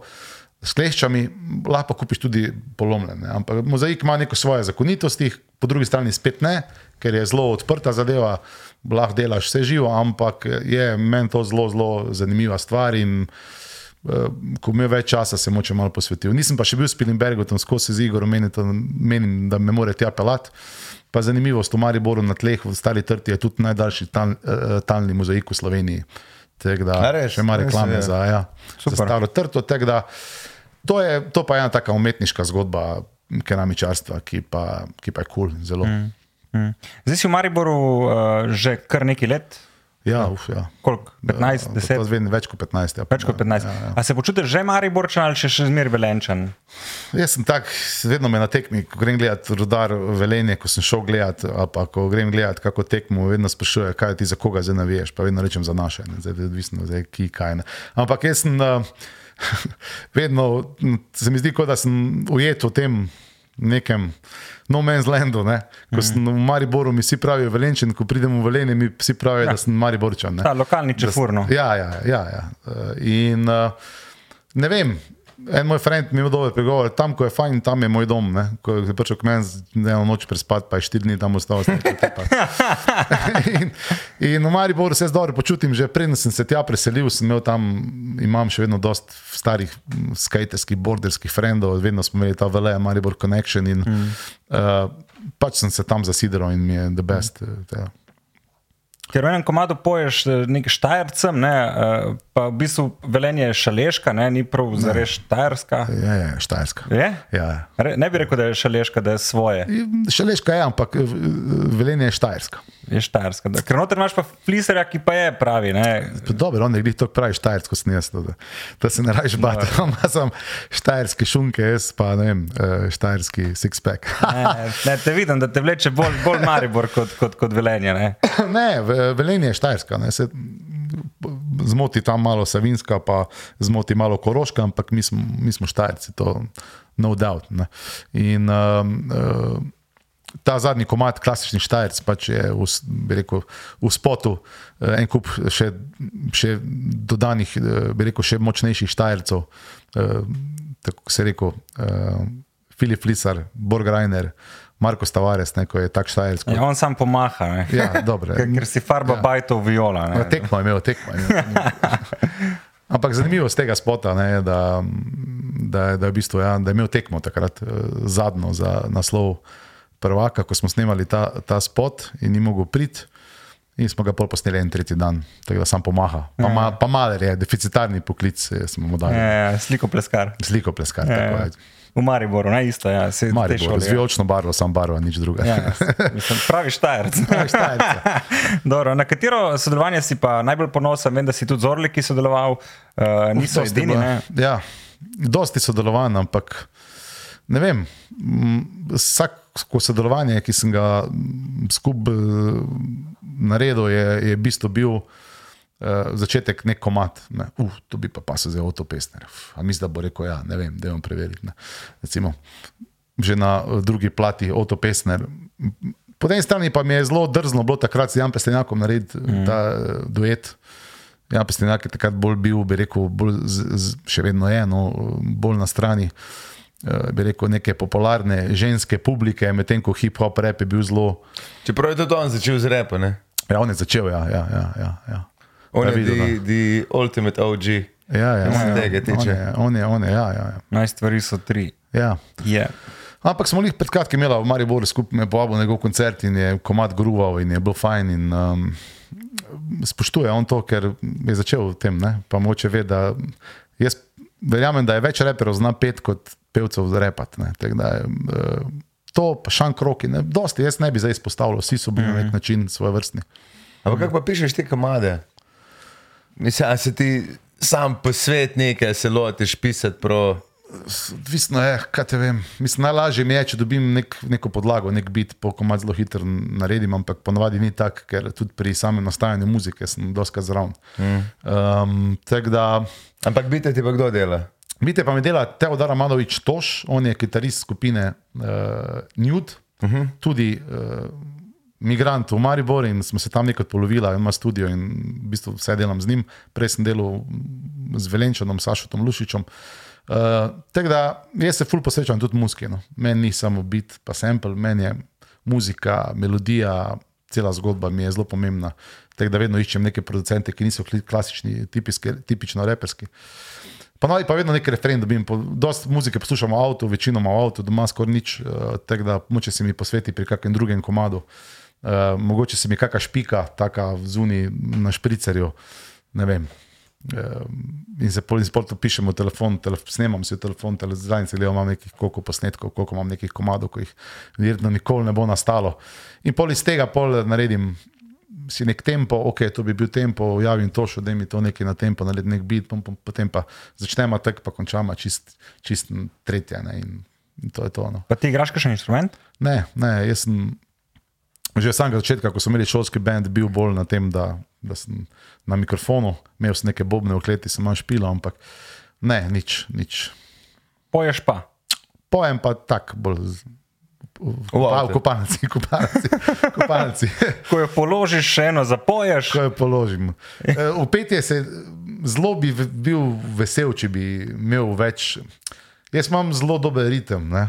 Speaker 1: s kleščami, lahko kupiš tudi polomljene. Ampak mozaik ima neko svoje zakonitosti, po drugi strani spet ne, ker je zelo odprta zadeva, lahko delaš vse živo, ampak je meni to zelo, zelo zanimiva stvar. In, eh, Ko imel več časa, se moče malo posvetil. Nisem pa še bil v Spilimbergu, tam skozi z Igorom, menim, menim, da me more tja pelati. Pa zanimivost v Mariboru na tleh, v Stari Trti je tudi najdaljši tal, eh, talni mozaik v Sloveniji. Tako da
Speaker 2: res?
Speaker 1: še ima
Speaker 2: Res,
Speaker 1: reklame
Speaker 2: ja.
Speaker 1: za, ja, za
Speaker 3: Super.
Speaker 1: Staro Trto. da To je, to pa je ena taka umetniška zgodba keramičarstva, ki pa, ki pa je kul, cool, zelo. Mm.
Speaker 3: Mm. Zdaj si v Mariboru uh, že kar nekaj let,
Speaker 1: Ja, uf, ja.
Speaker 3: koliko? 15,
Speaker 1: Ja,
Speaker 3: 10?
Speaker 1: to vem, več kot 15. Ja,
Speaker 3: Več kot 15.
Speaker 1: Ja, ja.
Speaker 3: A se počutiš že Mariborčan ali še, še zmeraj velenčan?
Speaker 1: Jaz sem tak, vedno me na tekmi, ko grem gledat rudar velenje, ko sem šel gledat, ali pa ko grem gledat kako tekmo, vedno sprašuje, kaj ti za koga zdaj naviješ, pa vedno rečem za naše, ne, zdaj odvisno, zdaj ki kaj. Ne. Ampak jaz sem uh, vedno, se mi zdi, kot da sem ujet v tem nekem no man's landu. Ne. Ko
Speaker 3: Mhm.
Speaker 1: sem v Mariboru, mi vsi pravijo velenčen, ko pridem v velenje, mi vsi pravijo, ja. da sem Mariborčan. ne.
Speaker 3: Ta lokalni čefurno.
Speaker 1: Ja, ja, ja. ja. In uh, ne vem. En moj friend mi je dober pregovor, tam, ko je fajn, tam je moj dom. Ne? Ko je prišel k meni, da je noč prespati, pa je štiri dni tam ostal. in, in v Mariboru se jaz dobro počutim, že preden sem se tja preselil, sem imel tam, imam še vedno dost starih skaterskih, borderskih frendov, vedno smo imeli ta vele, Maribor Connection in mm. uh, pač sem se tam zasidraл in mi je the best. Mm.
Speaker 3: Ker v enem komadu poješ eh, nek štajercem, ne, eh, pa v bistvu velenje je šaleška, ne, ni prav zares štajerska.
Speaker 1: Ja, ja, štajerska.
Speaker 3: Je?
Speaker 1: Ja.
Speaker 3: Re- Ne bi rekel, da je šaleška, da je svoje.
Speaker 1: Šaleška je, ampak eh, velenje je štajerska.
Speaker 3: Je štajerska. Da. Ker noter imaš pa fliserja, ki pa je pravi. Ne.
Speaker 1: Dobro, on je glih tako pravi štajersko, jaz. Da, da se ne rajš bati. Ima sem štajerski šunke, jaz pa ne vem, štajerski six-pack.
Speaker 3: Ne, ne, te vidim, da te vleče bolj, bolj Maribor kot, kot, kot velenje. Ne.
Speaker 1: ne, ve- velenje je štajerska. Ne, se, zmoti tam malo Savinska, pa zmoti malo Koroška, ampak mi smo, mi smo štajerci, to no doubt. Ne. In um, uh, ta zadnji komat, klasični štajerc, pač je v, rekel, v spotu eh, en kup še, še dodanih, eh, bi rekel, še močnejših štajercev. eh, Tako se je rekel, uh, Filip Flisar, Borg Reiner, Marko Stavares, ne, ko je tak štajerc. kot-
Speaker 3: Ja, on sam pomaha. Ne.
Speaker 1: Ja, dobro.
Speaker 3: Ker, si farba ja. bajtov viola.
Speaker 1: Ja,
Speaker 3: Ne.
Speaker 1: tekmo je imel, tekmo je. Ampak zanimivo z tega spota je, da, da, da, je v bistvu, ja, da je imel tekmo takrat eh, zadnjo za naslov prvaka, ko smo snemali ta, ta spot in ni mogel priti. In smo ga pol posneli en tretji dan, tako da sam pomaha. Pa, ma, pa maler je, deficitarni poklic, smo mu dali.
Speaker 3: Ja, sliko pleskar.
Speaker 1: Sliko pleskar, tako
Speaker 3: Ja,
Speaker 1: je.
Speaker 3: v Mariboru, ne isto. Ja, se, te
Speaker 1: Maribor, z
Speaker 3: ja.
Speaker 1: vijolično barvo, sam barva, nič drugega.
Speaker 3: Ja, mislim, pravi štajerc.
Speaker 1: Štajerca.
Speaker 3: Dobro, na katero sodelovanje si pa najbolj ponosen? Vem, da si tudi z Orliki sodeloval, uh, niso
Speaker 1: Dosti
Speaker 3: edini. Ne?
Speaker 1: Ja, dosti sodelovanj, ampak ne vem. Vsako sodelovanje, ki sem ga skupaj naredil, je, je v bistvu bil uh, začetek nek komat. Ne. Uh, to bi pa pa se zdaj avtopesner. A mislim, da bo rekel, ja, ne vem, da je on. Recimo, že na eh, drugi plati avtopesner. Po eni strani pa mi je zelo drzno bilo takrat s Jan Pestenjakom narediti mm. ta eh, duet. Jan Pestenjak je takrat bolj bil, bi rekel, bolj z, z, še vedno je, no, bolj na strani uh, bi rekel, neke popularne ženske publike, medtem ko hip-hop rap je bil zelo.
Speaker 2: Čeprav je tudi on začel z repo, ne?
Speaker 1: Ja, on je začel, ja. ja, ja, ja, ja.
Speaker 2: On
Speaker 1: Ja,
Speaker 2: je the, the ultimate OG.
Speaker 1: Ja, ja, ja,
Speaker 2: tega
Speaker 1: ja.
Speaker 2: tiče.
Speaker 1: On je, on je, on je, ja, ja, ja.
Speaker 3: Naj stvari so tri.
Speaker 1: ja.
Speaker 3: Je.
Speaker 1: Ampak smo jih pred kratkim imeli v Mariboru skupaj, me povabil na njegov koncert in je komat gruval in je bil fajn. In, um, spoštuje on to, ker je začel v tem. Ne? Pa moče ve, da jaz verjamem, da je več reperov zna pet kot pevcev repat. ne. Tako Da, je, uh, to pa šank roki, ne? dosti jaz ne bi zdaj izpostavljal, vsi so bili na nek način svoje vrstni.
Speaker 2: Ampak kako pa pišeš te komade? Mislim, a se ti sam po svet nekaj se lotiš pisati pro.
Speaker 1: Odvisno je, kaj te vem. Mislim, najlažje mi je, če dobim nek, neko podlago, nek bit, po komat zelo hitro naredim, ampak ponavadi ni tako, ker tudi pri samem nastajanju muzike sem doska zraven. Mm. Um, da,
Speaker 2: Ampak bite ti pa kdo dela?
Speaker 1: vidite, pa mi dela Teodor Amanovič Toš, on je kitarist skupine uh, Nude, uh -huh. tudi uh, migrant v Mariboru in smo se tam nekaj polovila, ima studio in v bistvu vse delam z njim. Prej sem delal z Velenčanom, Sašotom Lušičem. Uh, tako da jaz se ful posvečam tudi muziki. No. Meni ni samo bit, pa sample, meni je muzika, melodija, cela zgodba mi je zelo pomembna. Tako da vedno iščem neke producente, ki niso klasični, tipiski, tipično reperski. Ponavadi pa vedno nek referen dobim. Po, dost muzike poslušam v avtu, večinoma v avtu, doma skoraj nič, uh, tako da moče se mi posveti pri kakšnem drugem komadu. Uh, mogoče se mi kakšna špika, taka zunaj na špricerju, ne vem. In se in sport pišemo v telefon, telef, snemam si telefon, zdaj se gledam, imam nekih koliko posnetkov, koliko imam nekih komadov, ko jih verjetno nikoli ne bo nastalo. In pol iz tega pol naredim si nek tempo, ok, to bi bil tempo, javim to, še da mi to nekaj na tempo, naredi nek pom, potem pa začnemo tak, pa končamo čist, čist tretje. Ne, in, in to je to. No.
Speaker 3: Pa ti igraš kakšen instrument?
Speaker 1: Ne, ne, jaz sem že od samega začetka, ko smo imeli šolski bend, bil bolj na tem, da, da sem na mikrofonu, imel sem neke bobne v kleti, sem manj špilo, ampak ne, nič, nič.
Speaker 3: Poješ pa.
Speaker 1: Pojem pa tako bolj. z- V, kopalnici, kopalnici, kopalnici.
Speaker 3: Ko jo položiš, še eno zapoješ.
Speaker 1: Ko jo položim. Eh, V petje se zelo bi bil vesel, če bi imel več. Jaz imam zelo dober ritem, ne?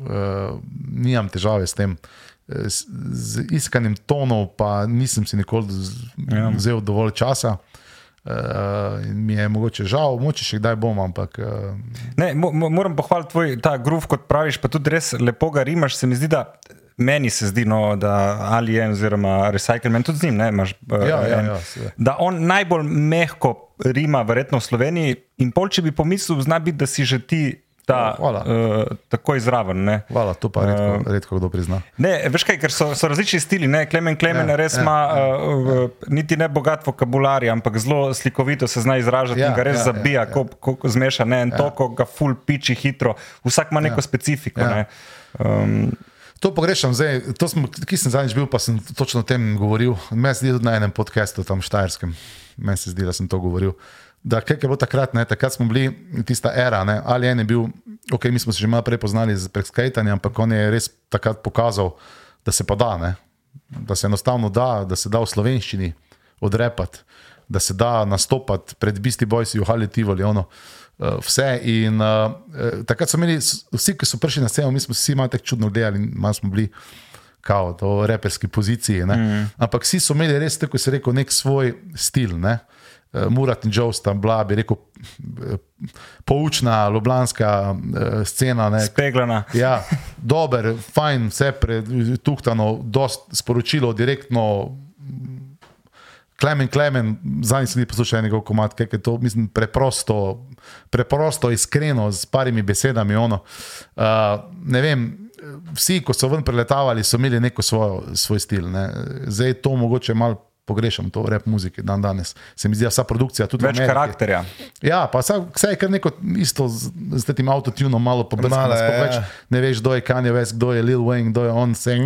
Speaker 1: uh, nimam težave s tem. Eh, S, z iskanjem tonov, pa nisem si nikoli z-
Speaker 3: Ja.
Speaker 1: vzel dovolj časa. Uh, in mi je mogoče žal, moče še kdaj bom, ampak uh,
Speaker 3: Ne, mo, mo, moram pohvaliti tvoj ta groove, kot praviš, pa tudi res lepo ga rimaš. Se mi zdi, da meni se zdi, no, da Alien oziroma Recycleman, tudi z njim, ne, imaš, eh,
Speaker 1: Ja, ja,
Speaker 3: en-
Speaker 1: ja,
Speaker 3: da on najbolj mehko rima, verjetno v Sloveniji. In pol, če bi pomislil, zna biti, da si že ti ta,
Speaker 1: Hvala.
Speaker 3: uh, takoj zraven. Ne.
Speaker 1: hvala, to pa redko, uh, redko kdo prizna.
Speaker 3: Ne, veš kaj, ker so, so različni stili. Ne? Klemen Klemen
Speaker 1: Ja,
Speaker 3: ja, res
Speaker 1: ja,
Speaker 3: ima ja, uh, niti ne bogat vokabular, ampak zelo slikovito se zna izražati
Speaker 1: Ja,
Speaker 3: ja, in ga res
Speaker 1: ja,
Speaker 3: ja, zabija,
Speaker 1: ja,
Speaker 3: ja, ko, ko zmeša ne, en ja. to, ko ga full piči hitro. Vsak ima neko ja. specifiko.
Speaker 1: Ja.
Speaker 3: Ja. Um,
Speaker 1: To pogrešam zdaj, to sem, ki sem zadnjič bil, pa sem točno o tem govoril. Meni se zdi tudi na enem podkastu, tam štajerskem, meni se zdi, da sem to govoril. Da, kaj je bilo takrat, ne, takrat smo bili tista era, ne, ali en je bil, ok, mi smo se že malo prej poznali z preskajtanjem, ampak on je res takrat pokazal, da se pa da, ne, da se enostavno da, da se da v slovenščini odrepati, da se da nastopati pred Bisti Bojsi v Hali Tivoli, ono, uh, vse. In uh, eh, takrat so imeli, vsi, ki so prišli na sceno, mi smo vsi malo tako čudno gledali malo smo bili. Kao, to v reperski poziciji. Mm. Ampak vsi so imeli res, tako se reče, nek svoj stil. Ne? Uh, Murat in Joe sta bila, bi rekel, eh, poučna, ljubljanska uh, scena. Ne?
Speaker 3: speglana.
Speaker 1: Ja, dober, fajn, vse pretuhtano, dost sporočilo, direktno. Klemen, klemen, zadnji sem poslušal njegov komat, kaj je to, mislim, preprosto, preprosto, iskreno, z parimi besedami. Ono. Uh, ne vem, vsi, ko so ven preletavali, so imeli neko svojo, svoj stil. Ne. Zdaj to mogoče malo pogrešam, to rep muzike dan danes. Se mi zdi, da vsa produkcija tudi v
Speaker 3: Več karakterja.
Speaker 1: Ja, pa vse, je kar neko isto z, z tem avtotunom, malo pobrskano.
Speaker 2: Ja.
Speaker 1: več Ne veš, kdo je Kanye West, kdo je Lil Wayne, kdo je on. Se,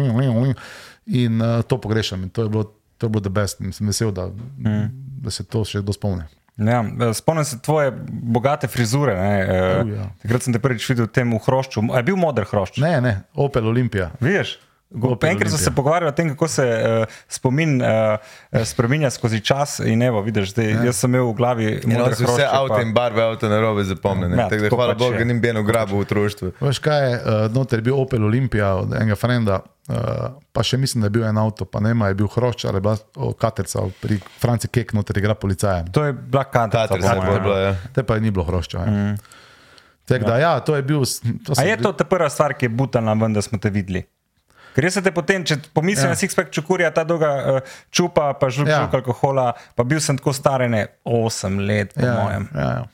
Speaker 1: in uh, to pogrešam. In to je bilo, to je bilo the best. In sem vesel, da, mm. da se to še kdo spomni.
Speaker 3: Ja, spomnim se tvoje bogate frizure. Ne,
Speaker 1: Uh, ja.
Speaker 3: Takrat sem te prvič videl v tem v hrošču. A je bil moder hrošč?
Speaker 1: Ne, ne, Opel Olimpija.
Speaker 3: Vidiš? Enkrat smo se pogovarjali o tem, kako se uh, spomin uh, spremenja skozi čas. In evo, vidiš, zdaj, ja. jaz sem imel v glavi
Speaker 2: so vse
Speaker 3: hrošče,
Speaker 2: avto
Speaker 3: pa-
Speaker 2: in barve avto na robe zapomnjene.
Speaker 3: Ja,
Speaker 2: Tako da hvala
Speaker 3: pač
Speaker 2: Bogu, da nim beno grabo v društvu.
Speaker 1: Veš kaj, je, uh, noter je bil Opel Olimpija od enega frenda, uh, pa še mislim, da je bil en avto, pa ne vem, a je bil hrošč ali bila o, katerca pri Franci Kek, noter igra policajem.
Speaker 3: To je bila po
Speaker 2: se
Speaker 3: mojem,
Speaker 2: je
Speaker 3: ja.
Speaker 2: bilo, ja.
Speaker 1: Te pa je ni bilo hrošča. Mm. Tako da, ja, to je bil. To
Speaker 3: je to ta prva stvar, ki je butala ven, da smo te videli? Ker jaz se te potem, če pomislim
Speaker 1: Ja.
Speaker 3: na Sixpack čukurja, ta dolga uh, čupa, pa žlug,
Speaker 1: Ja.
Speaker 3: žlug alkohola, pa bil sem tako star, ne 8 let, po ja. Mojem.
Speaker 1: ja, ja.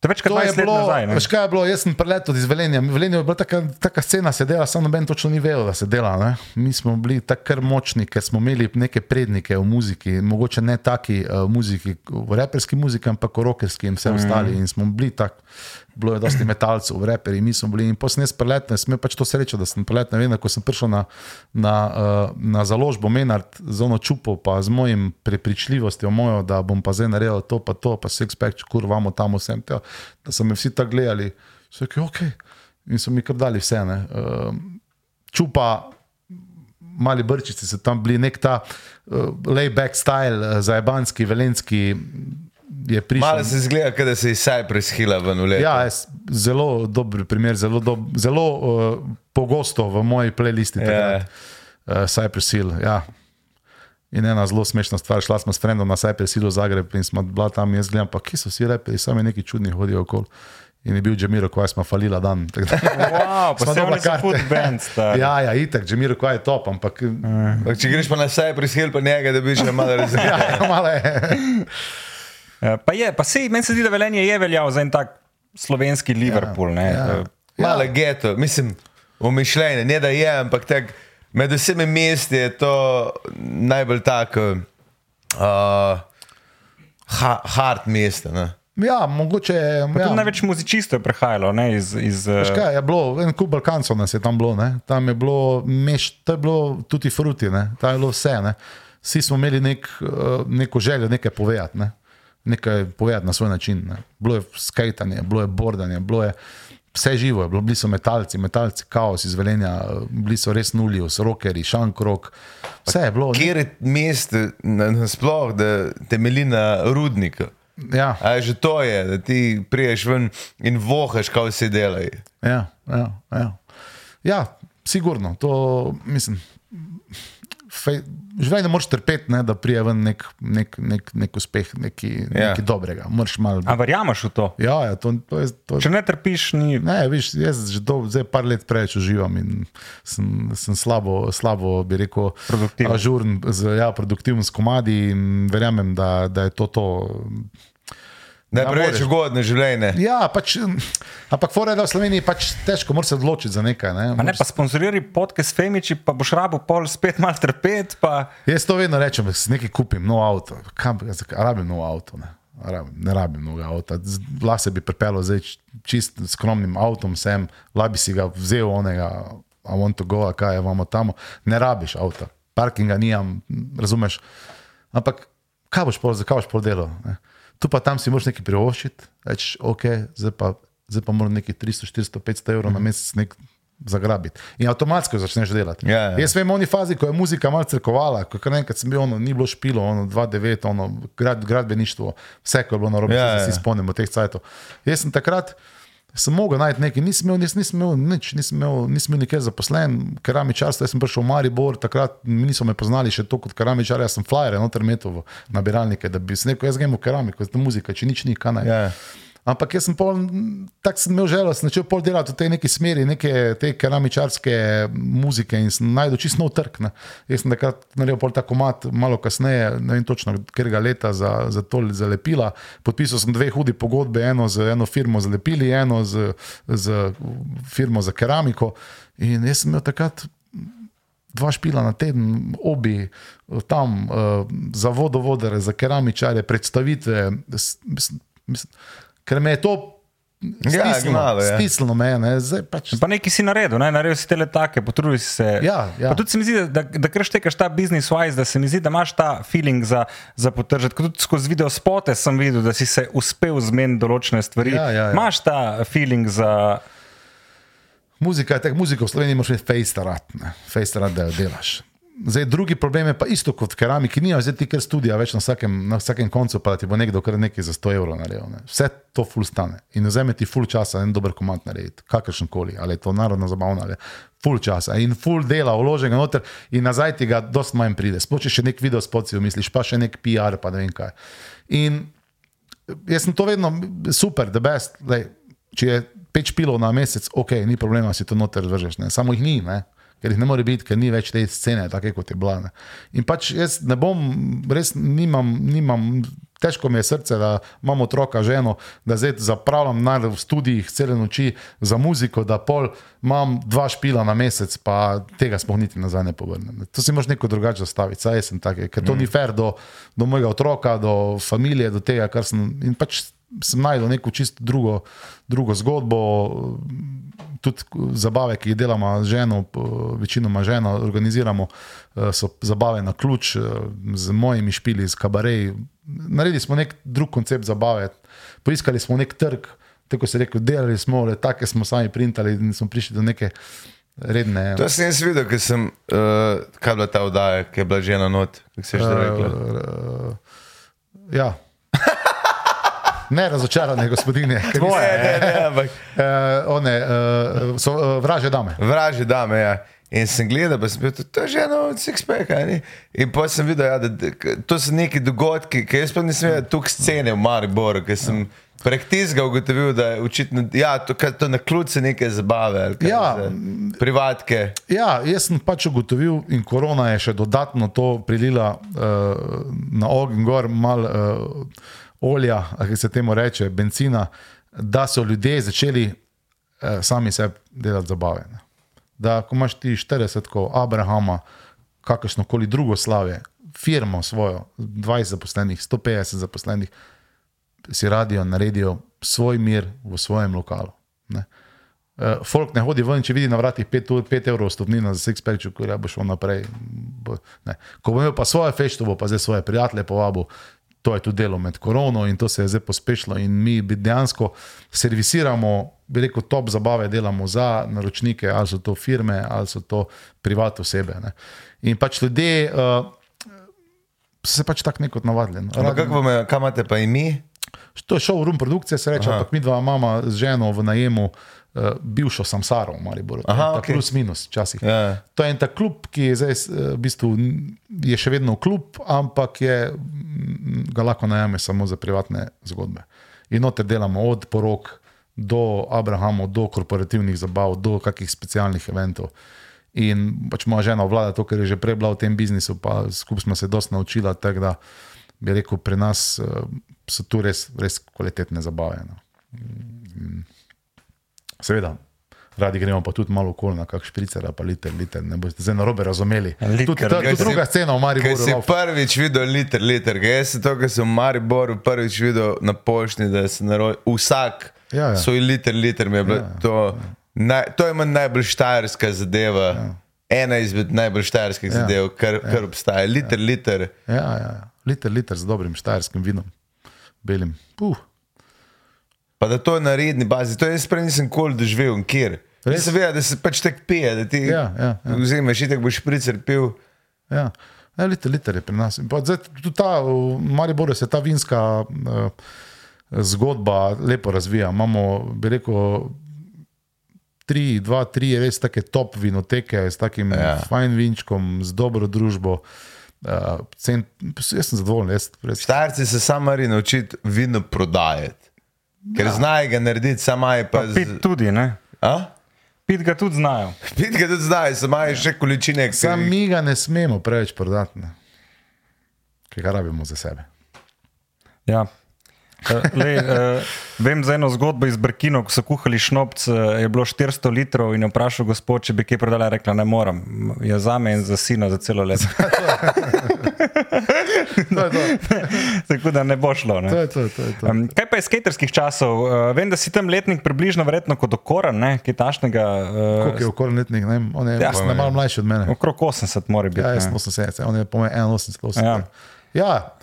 Speaker 3: To
Speaker 1: To je
Speaker 3: 20 let
Speaker 1: bilo,
Speaker 3: nazaj.
Speaker 1: veš kaj je bilo, jaz sem preletel iz Velenja. V Velenju je bila taka, taka scena, se dela, samo noben točno ni vedel, da se dela. Ne? Mi smo bili tako močni, ker smo imeli neke prednike v muziki, mogoče ne taki uh, muziki, v reperski muziki, ampak v rockerski in vse mm. ostali. In smo bili tako, bilo je dosti metalcev reperi, mi smo bili in posebej spreletne, sem imel pač to srečo, da sem preletne. Vem, ko sem prišel na, na, uh, na založbo Menard z ono čupo, pa z mojim prepričljivostjo mojo, da bom pa zdaj naredil to, pa to, pa se ekspekt, kurvamo tam vsem, tja, da so me vsi tako gledali. So rekli, ok. In so mi kar dali vse. Ne. Uh, čupa, mali brčici so tam bili, nek ta uh, layback style, uh, zajebanski, velenski. Je prišel.
Speaker 2: Malo se zgleda, kot da se iz Cypress Hilla ven uleti.
Speaker 1: Ja, jaz, zelo dober primer, zelo, dob, zelo uh, pogosto v moji playlisti.
Speaker 2: Ja.
Speaker 1: takrat, Uh, Cypress Hill. Ja. In ena zelo smešna stvar, šla smo s frendom na Cypress Hill v Zagreb in smo bila tam, jaz gledam, pa kje so vsi reperi, sami neki čudni hodijo okoli. In je bil Džemiro, ko smo falila dan.
Speaker 3: Wow, pa se so
Speaker 1: karte.
Speaker 3: food band, star.
Speaker 1: Ja, ja, itek, Džemiro, ko je top, ampak
Speaker 2: Ampak Če greš pa na Cypress Hill, pa njega, da bi še malo razumel.
Speaker 1: ja, malo je.
Speaker 3: Eh, Pa je, pa sej, meni se zdi, da Velenje je veljal za en tak slovenski Liverpool. Ja,
Speaker 1: ja.
Speaker 3: ja.
Speaker 2: Malo geto, mislim, umišljene, ne da je, ampak tak, med vsemi mesti je to najbolj tako uh, ha, hard mesto. Ne?
Speaker 1: Ja, mogoče je.
Speaker 3: Ja.
Speaker 1: Ja,
Speaker 3: Največ muzičistov je prihajalo ne, iz. iz
Speaker 1: Veš
Speaker 3: eh,
Speaker 1: kaj, je bilo, en kup Balkancov nas je tam bilo, ne? tam je bilo, meš, to je bilo tudi fruti, ne? tam je bilo vse. Ne? Vsi smo imeli nek, eh, neko željo nekaj povedati, ne? Nekaj povedati na svoj način. Ne? Bilo je skajtanje, bilo je bordanje, bilo je vse živo, je bilo, bili so metalci, metalci, kaos iz Velenja, bili so res nulji, rokeri, šankrok, vse je bilo.
Speaker 2: Kjer je mesto na- nasploh, da temelji na rudniku?
Speaker 1: Ja,
Speaker 2: A že to je, da ti priješ ven in vohaš, kaj vsi delajo.
Speaker 1: ja, ja, ja. ja, sigurno, to mislim. Fej, življenje moraš trpeti, ne, da prije ven nek, nek, nek, nek uspeh, nekaj,
Speaker 2: Ja.
Speaker 1: nekaj dobrega. Malo.
Speaker 3: A verjameš v to?
Speaker 1: Ja, ja, to, to je. To,
Speaker 3: Če ne trpiš, ni.
Speaker 1: Ne, viš, jaz že do, zdaj par let preveč uživam in sem, sem slabo, slabo, bi rekel,
Speaker 3: Produktiven.
Speaker 1: ažuren, z, ja, produktiven s komadi in verjamem, da, da je to to.
Speaker 2: Da je
Speaker 1: Ja,
Speaker 2: preveč
Speaker 1: moraš.
Speaker 2: ugodno življenje.
Speaker 1: Ja, pač, ampak fora je, da v Sloveniji pač težko moraš se odločiti za nekaj. Ne,
Speaker 3: ne pa sponzoriraj podcast Femiči, pa boš rabo pol spet mal trpeti. Pa...
Speaker 1: Jaz to vedno rečem, da si nekaj kupim, nov avto. Kam, a rabim nov avto. Ne, rabim, ne rabim novega avta. Z- Lahko se bi pripeljal zdaj č- čist skromnim avtom sem, lahko bi si ga vzel onega, a want to go, a kaj je vamo tam. Ne rabiš avta, parkinga nijam, razumeš. Ampak kaj boš pol, zakaj boš pol delal? Ne? Tu pa tam si moraš nekaj privoščiti, rečeš, ok, zdaj pa, zdaj pa moram nekaj 300, 400, 500 evrov na mesec nek zagrabiti. In avtomatsko začneš delati.
Speaker 2: Ja, ja.
Speaker 1: Jaz vem, v oni fazi, ko je muzika malo crkovala, ko kar naenkrat sem bil, ono, ni bilo špilo, ono 2-9, ono, grad, gradbeništvo, vse, ko je bilo na robu,
Speaker 2: Ja,
Speaker 1: ja,
Speaker 2: ja.
Speaker 1: se spomnimo teh cajtov. Jaz sem takrat. Sem mogel najti nekaj, nisem imel, nisem, nisem imel nič, nisem imel, nisem imel nikjer zaposlen, keramičarstvo. Jaz sem prišel v Maribor, takrat niso me poznali še to kot keramičar, jaz sem flyer, noter metal v nabiralnike, da bi se rekel, jaz grem v keramiko, to muzika, če nič ni, kaj naj.
Speaker 2: Ja.
Speaker 1: Ampak jaz sem pol, tako sem imel željo, sem začel pol delati v tej neki smeri, neke te keramičarske muzike in sem najdel čisto nov trg. Ne. Jaz sem takrat naredil pol ta komat, malo kasneje, ne vem točno, katerega leta za, za to za lepila. Podpisal sem dve hudi pogodbe, eno z eno firmo za lepili, eno z, z firmo za keramiko. In jaz sem imel takrat dva špila na teden, obi tam, uh, za vodovodare, za keramičare, predstavitve. Mislim, mislim, ker me je to
Speaker 2: Ja, gnalo, ja.
Speaker 1: stisnilo, me je, ne, zdaj pač.
Speaker 3: Pa nekaj si naredil, ne? naredil si te letake, potrudil si se.
Speaker 1: Ja, ja.
Speaker 3: Pa tudi se mi zdi, da, da kar štekaš ta business wise, da se mi zdi, da imaš ta feeling za, za potržiti. Kot Tudi skozi video spote sem videl, da si se uspel zmeniti določene stvari.
Speaker 1: Ja, ja, ja.
Speaker 3: Imaš ta feeling za.
Speaker 1: Muzika je tako, muzika v Sloveniji moraš imeti fejstarat, fejstarat, da jo delaš. Zdaj, drugi problem je pa isto kot keramiki, ni zdaj ti kar studija več na vsakem, na vsakem koncu, pa ti bo nekdo kar nekaj za 100 evrov naredil. Ne. Vse to ful stane in vzame ti ful časa en dober komant narediti, kakršen koli, ali je to narodno zabavno ali ful časa in ful dela, vloženega noter in nazaj ti ga dost manj pride. Sploh če še nek video spot si misliš, pa še nek PR, pa ne vem kaj. In jaz sem to vedno super, the best. Lej, če je pet špilov na mesec, ok, ni problema, si to noter vržeš, ne. samo jih ni. Ne ker jih ne more biti, ker ni več te scene, tako kot je bila. Ne. In pač jaz ne bom, res nimam, nimam, težko mi je srce, da imam otroka, ženo, da zdaj zapravljam v študijih cele noči za muziko, da pol imam dva špila na mesec, pa tega smo niti nazaj ne povrnem. To si moraš neko drugače zastaviti, saj sem tak, ker to mm. ni fair do, do mojega otroka, do družine, do tega, kar sem. In pač sem najdel neko čisto drugo, drugo zgodbo, tudi zabave, ki jih delamo z ženo, večinoma ženo, organiziramo, eh, so zabave na ključ, eh, z mojimi špili, z kabareji. Naredili smo nek drug koncept zabave, poiskali smo nek trg, tako se reče, delali smo, le take smo sami printali in smo prišli do neke. Redne,
Speaker 2: to sem jaz videl, ker sem, uh, kaj bila ta oddaja, ki je bila že na not, kako se je že rekla. Uh, uh,
Speaker 1: ja. Ne razočarane gospodine,
Speaker 2: ki so bile
Speaker 1: vraže dame.
Speaker 2: Vraže dame, ja. In sem gledal, da sem bil to že eno od six-pack. In potem sem videl, ja, da, da to so neki dogodki, ki jaz pa nisem videl tukaj scene v Mariboru, ker sem prek tizga ugotovil, da je očitno, ja, to, to na ključe neke zabave, ja, privatke.
Speaker 1: Ja, jaz sem pač ugotovil in korona je še dodatno to prilila uh, na ogen gor mal. Uh, olja, ki se temu reče, benzina, da so ljudje začeli eh, sami sebi delati zabave. Ne. Da, ko imaš ti 40, kot Abrahama, kakršno koli drugo slave, firmo svojo, 20 zaposlenih, 150 zaposlenih, si radijo, naredijo svoj mir v svojem lokalu. Ne. Uh, folk ne hodi ven, če vidi na vratih 5 evrov stopnina za six pack, ko bo šel naprej. Bo, ko bo imel pa svoje fešte, bo pa zdaj svoje prijatelje povabil, to je tudi delo med korono in to se je zdaj pospešilo. In mi dejansko servisiramo, veliko top zabave delamo za naročnike, ali so to firme, ali so to privatne osebe. Ne. In pač ljudje uh, se pač tako neko navadili. No.
Speaker 2: Kako imate pa in mi?
Speaker 1: To je šel v rum produkcije, se reče, ampak mi dva imamo z ženo v najemu uh, bivšo Samsaro v Mariboru. Aha, okay. Plus, minus, včasih. Yeah. Ja. To je en ta klub, ki je, zdaj, uh, v bistvu, je še vedno klub, ampak je, ga lahko najame samo za privatne zgodbe. In noter delamo od porok do Abrahama, do korporativnih zabav, do kakih specialnih eventov. In pač moja žena vlada to, ker je že prej bila v tem biznisu, pa skupaj smo se dosta naučila, tako da bi rekel, pri nas uh, so tu res, res kvalitetne zabave. No. Mm. Seveda. Radi gremo pa tudi malo okoli, kakšen špricer, pa liter, liter. Ne boste zdaj na robe razumeli. Tudi ta druga scena v Mariboru.
Speaker 2: Jaz sem prvič videl liter, liter. Jaz sem to, kar sem v Mariboru prvič videl na pošti, da se narodi vsak ja, ja. svoj liter, liter. Ja, ja, to, ja. naj, to je manj najbolj štajerska zadeva. Ja. Ena izmed najbolj štajerskih ja. zadev, kar, ja. kar obstaja. Liter, ja. liter.
Speaker 1: Ja, ja, ja. Liter, liter z dobrim štajerskim vinom, belim. Puh.
Speaker 2: Pa da to je na redni bazi, to jaz prej nisem kol doživel, kjer. Res se ve, da se pač tek pije, da ti ja, ja, ja. vzameš in tako boš špricer pil.
Speaker 1: Ja, ja liter, liter je pri nas. Zdaj, tudi ta, v Mariboru se ta vinska uh, zgodba lepo razvija. Imamo, bi rekel, tri, dva, tri res take top vinoteke s takim ja. fajn vinčkom, z dobro družbo. Uh, cen, jaz sem zadovoljen.
Speaker 2: Štajerci se sami naučiti vino prodajati. Ker ja. znajo ga narediti, samo je pa. pa
Speaker 3: pit tudi, ne? A? Pit ga tudi znajo.
Speaker 2: Pit ga tudi znajo, samo je še količine.
Speaker 1: Sam mi ga ne smemo preveč prodati, ker ga rabimo za sebe.
Speaker 3: Ja, Le, uh, vem za eno zgodbo iz Brkina, ko so kuhali šnopc, uh, je bilo 400 litrov in je vprašal gospod, če bi kaj prodala, rekla ne morem. Je za me in za sina za celo leto. Tako da ne bo šlo. Ne?
Speaker 1: To je to, to je to. Um,
Speaker 3: kaj pa iz skaterskih časov? Uh, vem, da si tam letnik približno verjetno kot okoran, kaj tašnega.
Speaker 1: Uh, Koliko je okoran letnik? Ne, on je ja, malo mlajši od mene.
Speaker 3: Okrog 80 mora biti.
Speaker 1: Ja, jaz sem 80, on je po meni 81. Ja. ja.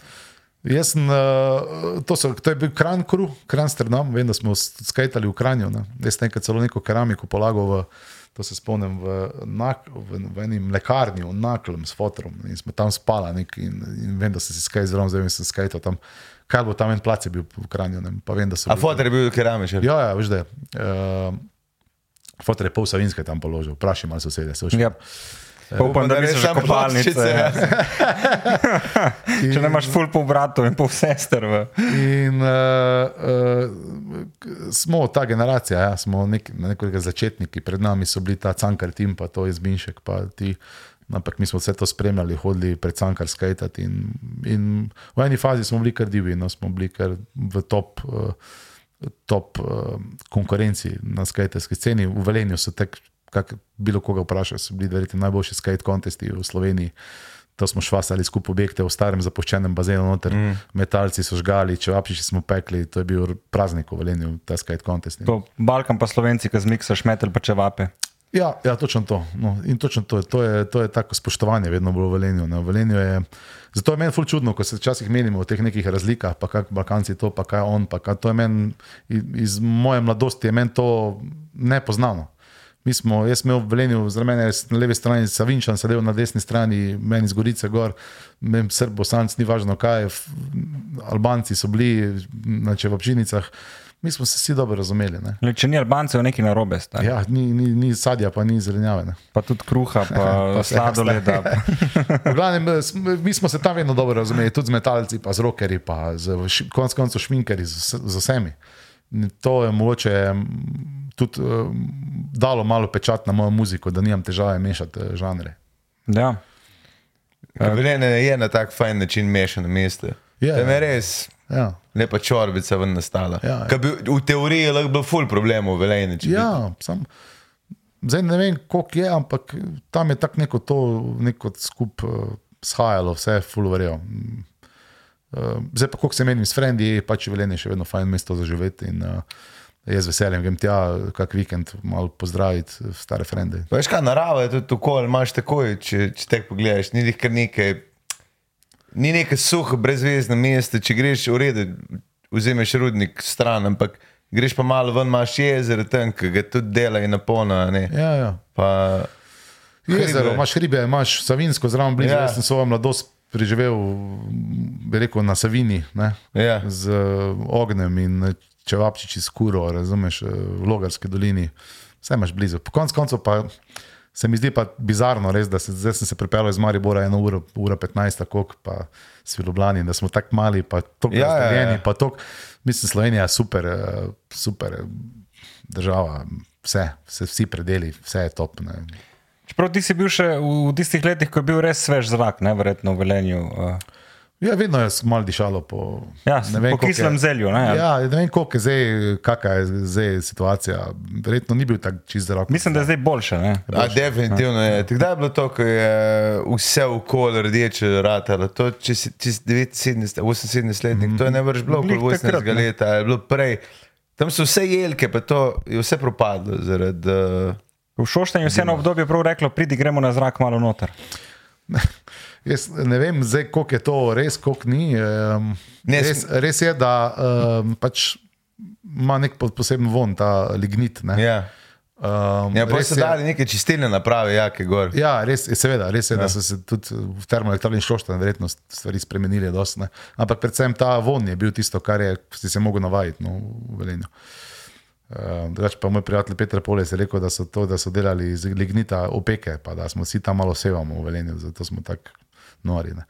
Speaker 1: Jaz sem, uh, to, so, to je bil Kran Kru, Kran Sternam, vem, da smo skajtali v Kranju. Ne. Jaz sem nekaj celo neko keramiko polagal v, to se spomnim, v, nak, v, v eni mlekarni, v Naklem s fotorom in smo tam spala nek, in, in vem, da sem si skaj zelo, zdaj vem, sem skajtal tam. Kaj bo tam en plac je bil v Kranju, ne, pa vem, da so.
Speaker 2: A fotor je bil keramičar.
Speaker 1: Ja, ja, veš, da je. Uh, Fotor je pol Savinske tam položil, vprašaj malo sosede. So
Speaker 3: Ja. Pa upam, da niso že kopalnice.
Speaker 2: ja.
Speaker 3: Če ne imaš ful po bratu in pol sester. V.
Speaker 1: In uh, uh, smo ta generacija, ja, smo nek, nekoliko začetniki, pred nami so bili ta Cankar tim, pa to je Zbinšek, pa ti. Ampak mi smo vse to spremljali, hodili pred Cankar skajtati. In, in v eni fazi smo bili kar divi, no, smo bili kar v top, uh, top uh, konkurenci na skajterski sceni. V Velenju so tek, kak bilo koga vprašali, so bili verjetno najboljši skate kontesti v Sloveniji. To smo švasali skupaj objekte v starem zapuščenem bazenu, noter, mm. metalci so žgali, čevapčiči smo pekli, to je bil praznik v Velenju, ta skate kontest.
Speaker 3: To Balkan pa Slovenci, ki zmiksaš metel pa čevape.
Speaker 1: Ja, ja, točno to. No, in točno to, to, je, to je tako spoštovanje, vedno bilo v Velenju. Ne. Velenju je, zato je meni ful čudno, ko se včasih menimo o teh nekih razlikah, pa kako Balkanci to, pa kaj on. Pa kaj, to je meni iz moje mladosti, je meni to nepoznano. Mi smo, jaz sem imel v Velenju, za mene je na levi strani Savinčan, sedel na desni strani, meni z Gorice gor, meni Srb, Bosanc, ni važno kaj, Albanci so bili na čevapčinicah, mi smo se vsi dobro razumeli.
Speaker 3: Le, če ni Albancev, je nekaj narobe. stari.
Speaker 1: Ja, ni, ni, ni sadja, pa ni zelenjave. Ne.
Speaker 3: Pa tudi kruha, pa,
Speaker 1: Pa
Speaker 3: sladoleda.
Speaker 1: V glavnem, mi smo se tam vedno dobro razumeli, tudi z metalci, pa z rokerji, pa z konec koncev šminkerji, z, z vsemi. To je mogoče tudi uh, dalo malo pečat na mojo muziko, da nimam težave mešati eh, žanre.
Speaker 3: Ja.
Speaker 2: Velenje je na tak fajn način mešano mesto.
Speaker 1: Ja, ja.
Speaker 2: je res
Speaker 1: Ja,
Speaker 2: lepa čorbica ven nastala.
Speaker 1: Ja, ja.
Speaker 2: Ka Bi, v teoriji je lahko bilo ful problemov v bi-
Speaker 1: ja sam. Zdaj ne vem, koliko je, ampak tam je tako neko to, neko skup uh, shajalo, vse je fulverjo. Uh, zdaj pa, koliko se menim s frendi, je pač velenje še vedno fajn mesto za živeti. In, uh, jaz veseljem grem tja, kak vikend, malo pozdraviti stare frende.
Speaker 2: Veš kaj, narava je tudi tako, imaš takoj, če, če te pogledaš, ni kar nekaj. Ni nekaj suho, brezvezno mesto, če greš v redu, vzameš rudnik stran, ampak greš pa malo ven, imaš jezero tam, ki ga tudi dela in napolna.
Speaker 1: Ja, ja.
Speaker 2: Pa,
Speaker 1: Jezero,
Speaker 2: Hribe.
Speaker 1: imaš hribe, imaš Savinsko, zraven blizu.
Speaker 2: Ja.
Speaker 1: Ja. Jaz sem svojo mladost preživel, bi rekel, na Savini, ne?
Speaker 2: ja.
Speaker 1: z uh, ognjem in eh, čevapčiči s kuro, razumeš, eh, v Logarski dolini. Vse imaš blizu. Po koncu koncev pa se mi zdi pa bizarno, res, da se, zdaj sem se pripeljal iz Maribora eno uro, ura 15, tako pa s Ljubljani, da smo tako mali, pa tako
Speaker 2: Ja, ja, ja.
Speaker 1: razdeljeni, pa tako, mislim, Slovenija je super, eh, super eh, država, vse, vse, vsi predeli, vse je top. Ne.
Speaker 3: Čeprav ti si bil še v tistih letih, ko je bil res svež zrak, ne verjetno v Velenju. Uh,
Speaker 1: Ja, vedno je malo dišalo po,
Speaker 3: Ja,
Speaker 1: ne vem,
Speaker 3: po kislem
Speaker 1: je-
Speaker 3: zelju, ne?
Speaker 1: Ja, ne vem, koliko je zdaj, kakšna je zdaj situacija. Verjetno ni bil tako čist zrak.
Speaker 3: mislim, da je zdaj boljše. Ne?
Speaker 2: A, definitivno je. Kdaj je bilo to, ko je vse okolje rdeče ratalo? To, če si, če si 79, 78 letnik, to je ne vrš bilo okoli
Speaker 3: takrat,
Speaker 2: 18
Speaker 3: ne.
Speaker 2: leta, je bilo prej. Tam so vse jelke, pa to je vse propadlo zaradi. Uh,
Speaker 3: V Šoštanju je eno obdobje prav reklo, pridi gremo na zrak malo noter.
Speaker 1: Jaz ne vem, zdaj, koliko je to res, koliko ni. Um,
Speaker 2: Ne,
Speaker 1: res, res je, da um, pač ima nek po- poseben von, ta lignit. Ne?
Speaker 2: ja.
Speaker 1: Um,
Speaker 2: Ja, pa so dali neke čistilne naprave, jake gor.
Speaker 1: Ja, res je, seveda, res je, ja. da so se tudi v termoelektrarni Šoštan verjetno stvari spremenili. Dost, ne. Ampak predvsem ta von je bil tisto, kar je, si se mogel navaditi no, v Velenju. Uh, drugače pa moj prijatelj Petr Poles je rekel, da so to, da so delali iz lignita opeke, pa da smo vsi tam malo sevamo v Velenju, zato smo tako nori. Ne.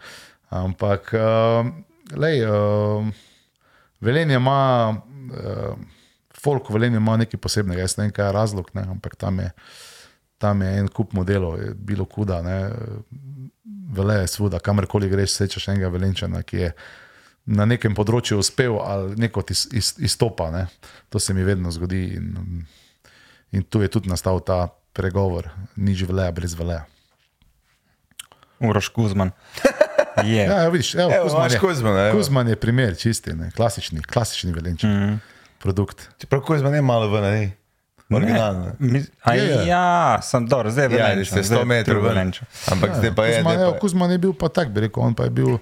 Speaker 1: Ampak, uh, lej, uh, Velenje ima, uh, folk v Velenju ima nekaj posebnega, jaz ne vem, kaj je razlog, ne, ampak tam je, tam je en kup modelov, je bilo kuda, ne, vele je svuda, kamorkoli greš, srečaš enega velenčana, ki je na nekem področju uspel ali neko iz, iz, izstopa. Ne. To se mi vedno zgodi in, in tu je tudi nastal ta pregovor, nič veleja brez veleja.
Speaker 3: Uroš Kuzman. Je.
Speaker 1: Ja, ja, vidiš, evo,
Speaker 2: Evo,
Speaker 1: Kuzman, je,
Speaker 2: Kuzmana, evo.
Speaker 1: Kuzman je primer, čisti, ne, klasični, klasični velenčan mm -hmm. produkt.
Speaker 2: Čeprav Kuzma ne malo ven, ne? Originalno.
Speaker 3: Mi- a
Speaker 1: Je, je.
Speaker 3: Ja, sem dobro, zdaj je
Speaker 2: Ja,
Speaker 3: Velenčan,
Speaker 2: res je
Speaker 3: zdaj
Speaker 2: 100 metrov ven.
Speaker 3: Velenčan.
Speaker 2: Ampak zdaj pa je.
Speaker 1: Kuzman,
Speaker 2: zdaj
Speaker 1: evo,
Speaker 2: pa-
Speaker 1: Kuzman je bil pa tak, bi rekel, on pa je bil uh,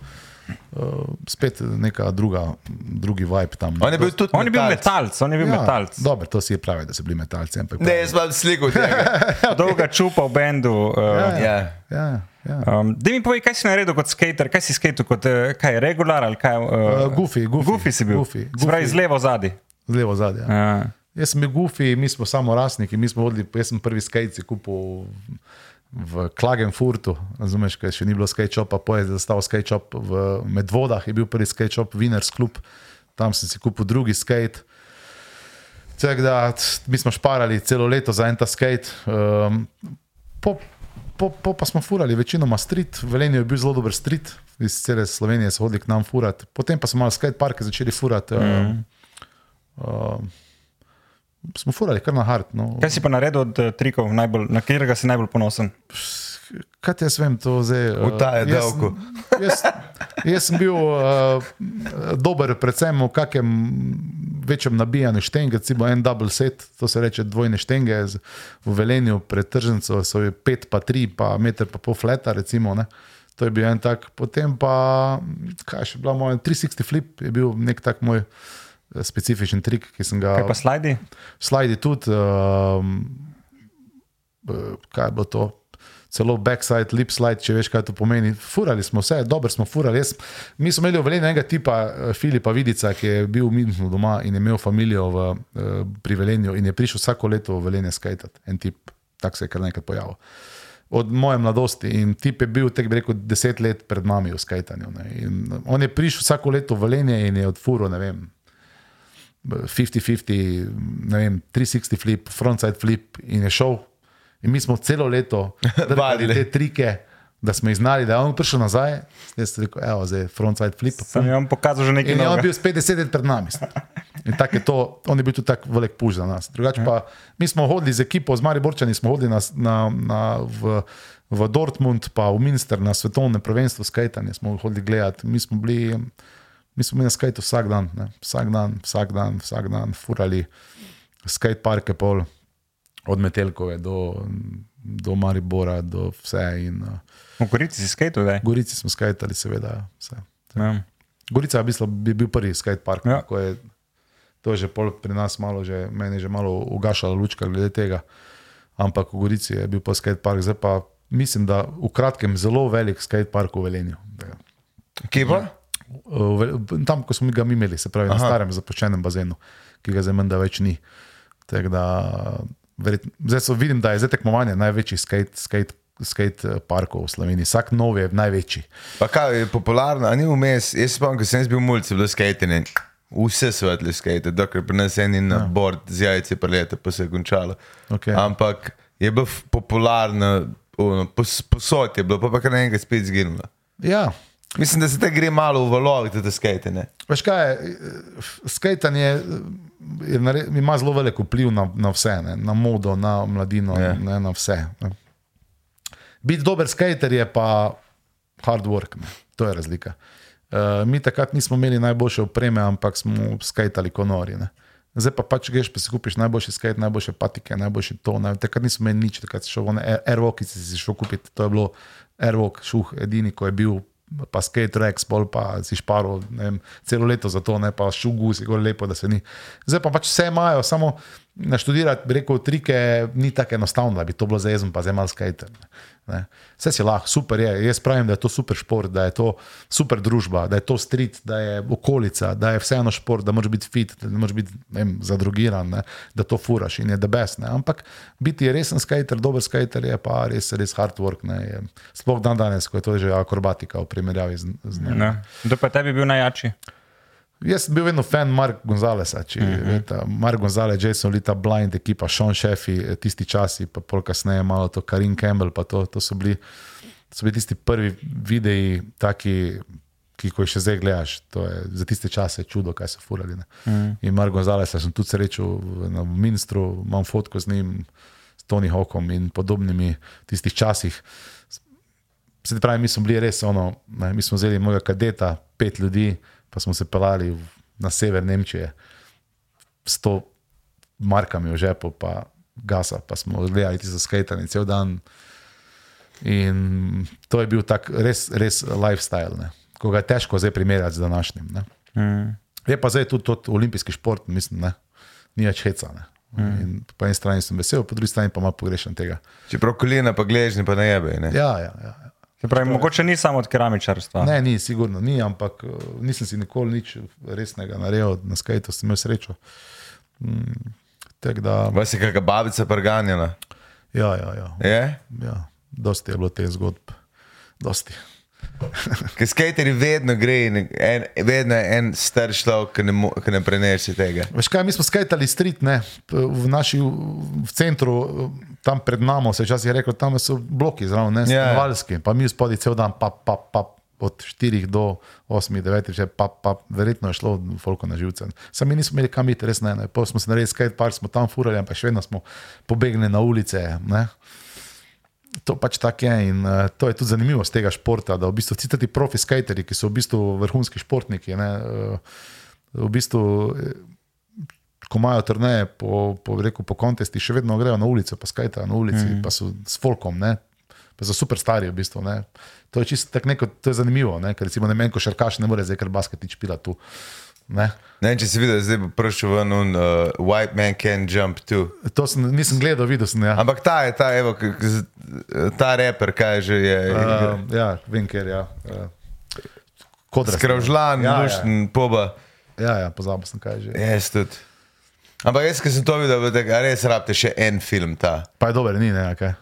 Speaker 1: spet neka druga, drugi vibe tam.
Speaker 2: On je bil tudi
Speaker 3: On je bil
Speaker 2: metalc.
Speaker 3: on je bil ja, metalc.
Speaker 1: Dobro, to si je pravi, da so bili metalci. Ampak
Speaker 2: Ne, jaz imam sliko tega.
Speaker 3: Dolga čupa v bendu. Uh,
Speaker 2: ja.
Speaker 1: Ja, ja.
Speaker 3: Um, da mi povej, kaj si naredil kot skater, kaj si skater kot uh, kaj, regular ali kaj? Uh,
Speaker 1: Uh, goofy, goofy.
Speaker 3: Goofy si bil.
Speaker 1: Goofy,
Speaker 3: Se pravi, z levo zadnji.
Speaker 1: Z levo zadnje. Ja.
Speaker 3: Ja.
Speaker 1: Jaz sem bil gufi, mi smo samo rasniki, mi smo hodili, jaz sem prvi skate kupil v Klagenfurtu, razumeš, ker še ni bilo skate shopa, poje je zastal skate shop v Medvodah, je bil prvi skate shop, Winners Club, tam sem si kupil drugi skate. Tako da mi smo šparali celo leto za en ta skate. Um, po, po, po pa smo furali večinoma street, Velenje je bil zelo dober street, iz cele Slovenije so hodili k nam furati, potem pa smo malo skate parke začeli furati. Um, um, smo furali kar na hard. No.
Speaker 3: Kaj si pa naredil od uh, trikov, najbolj, na katerega si najbolj ponosen?
Speaker 1: Kaj jaz vem, to zdaj? eh,
Speaker 2: Utaja
Speaker 1: jaz
Speaker 2: davkov.
Speaker 1: sem- Jaz, jaz sem bil uh, dober, predvsem v kakem večjem nabijanju štenge, recimo en double set, to se reče dvojne štenge, z, v Velenju pred tržnico so je pet pa tri, pa meter pa pol fleta, recimo. Ne. To je bil en tak, potem pa, kaj še bila moja 360 flip, je bil nek tak moj eh, specifičen trik, ki sem ga
Speaker 3: Kaj pa slajdi?
Speaker 1: slajdi tudi, eh, kaj bilo to. Celo backside, lip slide, če veš, kaj to pomeni. Furali smo vse, dobro smo furali. Jaz, mi smo imeli v Velenju enega tipa, eh, Filipa Vidica, ki je bil v Münchnu doma in je imel družino v, eh, pri Velenju in je prišel vsako leto v Velenje skajtati. En tip, tak se je kar nekaj pojavil. Od moje mladosti in tip je bil, tek bi rekel, deset let pred nami v skajtanju. In On je prišel vsako leto v Velenje in je odfuro, ne vem, 50-50, ne vem, 360 flip, frontside flip in je šel. In mi smo celo leto
Speaker 2: Vadili.
Speaker 1: te trike, da smo jih znali, da je on prišel nazaj, jaz sem rekel, evo, zdaj frontside flip.
Speaker 3: Sem jim pokazal že nekaj
Speaker 1: In je on
Speaker 3: novega.
Speaker 1: bil spet deset let pred nami. In tako je to, on je bil tudi tako velik puš za nas. Drugače pa mi smo hodili z ekipo, z Mariborčani smo hodili na, na, na, v, v Dortmund, pa v Münster na svetovne prvenstvo skajtanje smo hodili gledati. Mi smo bili, mi smo bili na skajtu vsak dan, ne. vsak dan, vsak dan, vsak dan, furali skate parke pol, od Metelkove do, do Maribora, do vse. In, uh,
Speaker 3: V Gorici si skater, da je.
Speaker 1: Gorici smo skajtali, seveda. Vse.
Speaker 3: Ja.
Speaker 1: Gorica je, v bistvu, bi bil prvi skate park.
Speaker 3: Ja.
Speaker 1: Je, to je že pol pri nas malo, že, meni je že malo ugašala lučka glede tega. Ampak v Gorici je bil pa skate park, zdaj pa mislim, da v kratkem zelo velik skate park v Velenju.
Speaker 2: Kje pa?
Speaker 1: v Tam, ko smo ga mi imeli, se pravi Aha. na starem zapuščenem bazenu, ki ga zdaj menda več ni. Tako Da, verjetno, zdaj so, vidim, da je zdaj tekmovanje največjih skate, skate, skate eh, parkov v Sloveniji. Vsak nov je največji.
Speaker 2: Pa kaj je popularno, ni vmes. Jaz se spomnim, ko sem bil mulj, je bilo skajtenje. Vse svetle skate, dokler pri nas en na bord z jajci prelete, pa se je končalo.
Speaker 1: Okej.
Speaker 2: Ampak je bilo popularno, ono, pos, posod je bilo, pa pa kar naenkrat spet zginilo.
Speaker 1: Ja,
Speaker 2: Mislim, da se te gre malo v valovih, da te skajtenje.
Speaker 1: Veš kaj, je, skajtanje je, nare- ima zelo velik vpliv na, na vse, ne? na modo, na mladino,
Speaker 2: Ja.
Speaker 1: ne, na vse. Ne? Biti dober skater je pa hard work, ne? to je razlika. Uh, mi takrat nismo imeli najboljše opreme, ampak smo skajtali konori. Ne? Zdaj pa pač greš, pa si kupiš najboljši skate, najboljše patike, najboljši to. Ne? Takrat nismo imeli nič, takrat si šel v Airwalk, si si šel kupiti, to je bilo Airwalk, šuh, edini, ko je bil. Pa skate rex, pol pa si šparil vem, celo leto za to, ne pa šugu, si gor lepo, da se ni. Zdaj pa pač vse imajo, samo naštudirati, rekel, trike ni tako enostavno, da bi to bilo za jezem, pa zdaj malo skater. Ne. Vse si lahko, super je. Jaz pravim, da je to super šport, da je to super družba, da je to street, da je okolica, da je vseeno šport, da moraš biti fit, da ne moraš biti ne vem, zadrugiran, ne, da to furaš in je debes. Ampak biti resen skater, dober skater je pa res, res hard work. Ne, je, sploh dan danes, ko je to že akrobatika v primerjavi z, z njim.
Speaker 3: Ne. Kdo pa tebi bil najjačji?
Speaker 1: Jaz sem bil vedno fan Marka Gonzalesa, če uh -huh. veste. Mark Gonzalez, Jason Lita, Blind, ekipa, Sean Sheffy, tisti časi, pa pol kasneje malo to Karin Campbell, pa to, to so, bili, to so bili tisti prvi videi, taki, ki jih še zdaj gledaš. To je za tiste čase čudo, kaj so furali. Uh -huh. In Mark Gonzalez sem tudi srečal na Minstru, imam fotko z njim, s Tony Hawkom in podobnimi tistih časih. Se pravi, mi smo bili res ono, ne, mi smo vzeli mojega kadeta, pet ljudi, pa smo se pelali na sever Nemčije, s to markami v žepu, pa gasa, pa smo gledali ti za skajtanje cel dan. In to je bil tak res, res lifestyle. Ne. ko ga je težko zdaj primerjati z današnjim. Ne.
Speaker 3: Mm.
Speaker 1: Je pa zdaj tudi tot olimpijski šport, mislim, ne. ni več heca. Ne. In Po eni strani sem vesel, po drugi strani pa malo pogrešam tega.
Speaker 2: Čeprav kolena pa gležni pa ne jebe. Ne?
Speaker 1: Ja, ja, ja.
Speaker 3: Se pravi, mogoče ni samo od keramičarstva.
Speaker 1: Ne, ni, sigurno ni, ampak eh, nisem si nikoli nič resnega naredil na skajtu, sem imel srečo. Mm, tako da,
Speaker 2: Vas je kakšna babica preganjala?
Speaker 1: ja, ja, ja,
Speaker 2: Je?
Speaker 1: ja, dosti je bilo te zgodb. Dosti.
Speaker 2: Ker skateri vedno gre, in en, vedno je en star človek, ki ne, mo- ki ne prenese tega.
Speaker 1: Veš kaj, mi smo skajtali street, ne, v naši v centru, tam pred nami se je včasih rekel, tam so bloki zraven, ne,
Speaker 2: Ja, ja.
Speaker 1: stanovalski, pa mi spodaj cel dan, pa, pa, pa, od 4 do 8, 9, že pa, pa, verjetno je šlo folko na živce. Sami nismo imeli kam iti, res ne, ne. Pol smo se naredili skate park, smo tam furali, ampak še vedno smo pobegnili na ulice, ne. To pač tako je in uh, to je tudi zanimivost tega športa, da v bistvu vsi ti profi skateri, ki so v bistvu vrhunski športniki, ne, uh, v bistvu ko imajo turneje po, po, rekel, po kontesti, še vedno grejo na ulico, pa skajtajo na ulici, mm. pa so s folkom, ne, pa so super stari v bistvu. Ne. To je čisto tako neko, to je zanimivo, ne, ker recimo ne meni, ko šarkaš ne more zdaj, ker basketič pila tu. Ne.
Speaker 2: Ne vem, če si videl, zdaj bo prišel ven un, uh, White Man Can Jump too.
Speaker 1: To sem, nisem gledal, videl sem. Ja.
Speaker 2: Ampak ta je, ta, evo, ta reper, kaj že je.
Speaker 1: Uh, ja, vem, ker je. Ja. Uh, Kodra.
Speaker 2: Skravžlan,
Speaker 1: ja, ja.
Speaker 2: lušten, poba.
Speaker 1: Ja, ja, pozabil sem kaj že.
Speaker 2: Jaz tudi. Ampak jaz, ki sem to videl, bo tako, a res rabite še en film ta.
Speaker 1: Pa je dober, ni ne, kaj.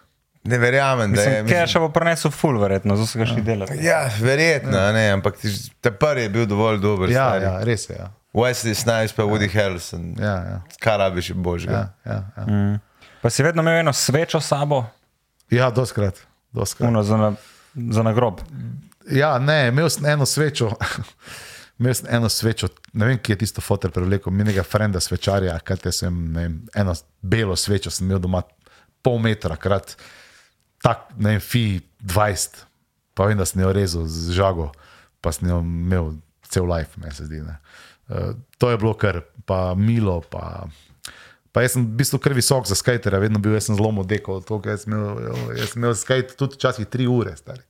Speaker 2: Ne verjamem, da je.
Speaker 3: Sem Keša bo prenesel full, verjetno, zato se ga še delati.
Speaker 2: Ja, verjetno, ja. ne, ampak ti- ta prvi je bil dovolj dober.
Speaker 1: Ja,
Speaker 2: stari.
Speaker 1: ja, res je. Ja.
Speaker 2: Wesley Snipes pa Woody Harrelson.
Speaker 1: Ja, ja,
Speaker 2: Kaj rabiš božga?
Speaker 1: ja, ja, ja.
Speaker 3: Mm. Pa si vedno imel eno svečo s sabo,
Speaker 1: ja doskrat. doskrat.
Speaker 3: uno za, na, za nagrob.
Speaker 1: Ja, ne, imel sem eno svečo. Imel sem eno svečo, ne vem, kje je tisto fotor prevlekel, minega frenda svečarja, kaj te sem, ne vem, eno belo svečo sem imel doma, pol metra krat, tak, ne vem, fi 20, pa vem, da sem jo rezal z žago, pa sem jo imel cel life, meni se zdi. Ne. Uh, to je bilo kar, pa milo, pa. Pa jaz sem v bistvu kar visok za skaterja, vedno bil jaz zelo modeko, to, jaz sem imel, jaz sem imel skate tudi včasih tri ure. Stari.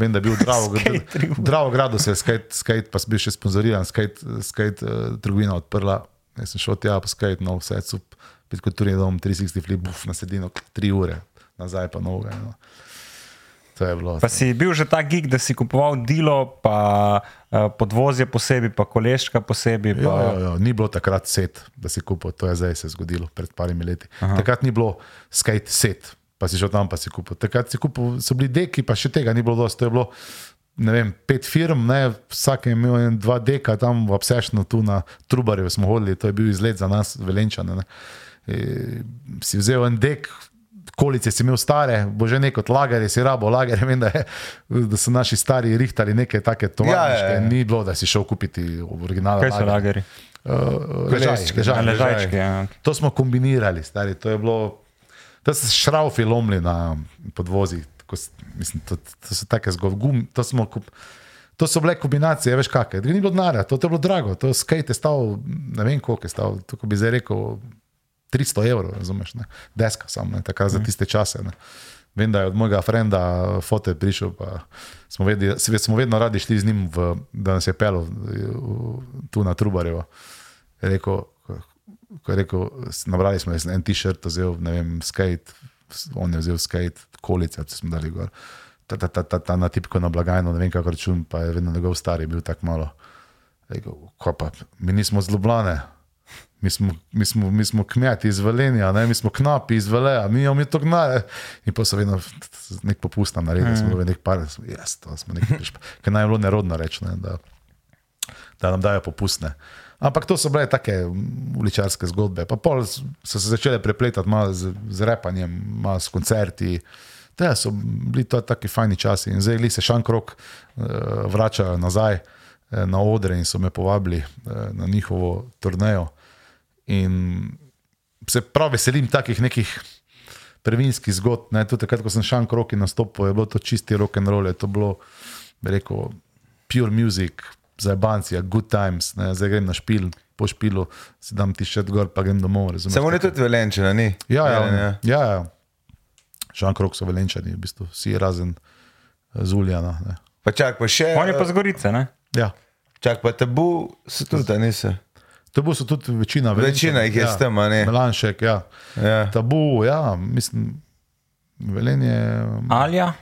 Speaker 1: Vem, da je bil v Dravogradu, se je skate, skate, pa sem bil še sponzoriran, skate, skate uh, trgovina odprla. Jaz sem šel tja, pa skate, no, vse sup, pet kulturni dom, 360 flip, buf, na sedino, tri ure, nazaj pa noge. No. To je bilo.
Speaker 3: Pa si bil že ta gig, da si kupoval dilo, pa uh, podvozje posebej, pa koleščka posebej. Pa...
Speaker 1: Jo, jo, jo. Ni bilo takrat set, da si kupil, to je zdaj se zgodilo, pred parimi leti. Aha. Takrat ni bilo skate set, pa si šel tam pa si kupil. Takrat si kupil, so bili deki, pa še tega ni bilo dosti. To je bilo ne vem, pet firm, ne, vsak je imel en, dva deka tam v Obsešnu, tu na Trubarju smo hodili, to je bil izlet za nas, velenčane. Ne. E, si vzel en dek. Kolice si imel stare, bo že neko lagerje, si rabo lagerje. Vem, da, je, da so naši stari rihtali neke take tovarniške.
Speaker 2: Ja, ja, ja.
Speaker 1: Ni bilo, da si šel kupiti originalne.
Speaker 3: Kaj so lageri?
Speaker 1: Uh,
Speaker 2: Koleščke,
Speaker 1: ležaj,
Speaker 3: A,
Speaker 1: ležaj,
Speaker 3: Ležajčki, ja.
Speaker 1: To smo kombinirali, stari. To je bilo, da so se šraufi lomili na podvozih. tako Mislim, to, to so take zgodbe. To, kup- to so bile kombinacije, veš kakšne. Ni bilo denarja, to, to je bilo drago. To skate je stal, ne vem koliko je stal, tako bi zdaj rekel, 300 evrov, razumeš, ne? deska samo, takrat za tiste čase. Ne? Vem, da je od mojega frenda fotor prišel, pa smo, vedli, smo vedno radi šli z njim, v, da nas je pelil v- tu na Trubarjevo. Je rekel, ko je rekel, nabrali smo en t-shirt, vzel, ne vem, skate, on je vzel skate, kolice, se smo dali gor. Ta, ta, ta, ta, ta na tipko na blagajno, ne vem kako račun, pa je vedno njegov stari bil tako malo. Je Rekel, "Kaj pa, mi nismo zlobljane. Mi smo, mi, smo, mi smo kmeti iz Velenja, ne? mi smo knapi iz Veleja, mi imamo to gnare. In pa so vedno nek popust nam naredili, smo bili nek par, jaz, to smo neki, ker naj bilo nerodno reči, ne? da, da nam dajo popustne. Ampak to so bile take uličarske zgodbe. Pa pol so se začele prepletati malo z, z repanjem, malo s koncerti. Te so bili to taki fajni časi. In zdaj se Šankrok uh, vrača nazaj eh, na odre in so me povabili eh, na njihovo turnejo. In se prav veselim takih nekih prvinskih zgodb. Ne? Tudi takrat, ko sem Šankrok nastopil, je bilo to čisti rock and roll, je to bilo, bi rekel, pure music, za bancija, good times. Ne? Zdaj grem na špil, po špilu si dam ti še gor, pa grem domov. razumeš?
Speaker 2: Samo ne tudi velenčena, ni.
Speaker 1: Ja, ja,
Speaker 2: Velen,
Speaker 1: ja. ja, ja. Žan Krok so velenčani, v bistvu vsi razen eh, Zuljana. Ne.
Speaker 2: Pa čak pa še.
Speaker 3: On je pa z Gorice, ne?
Speaker 1: Ja.
Speaker 2: Čak pa tabu, so tudi, a niso.
Speaker 1: Tabu so tudi večina.
Speaker 2: Večina jih je
Speaker 1: ja.
Speaker 2: s tem, a ne?
Speaker 1: Melanšek, ja.
Speaker 2: Ja.
Speaker 1: Tabu, ja, mislim, velenje.
Speaker 3: Alja?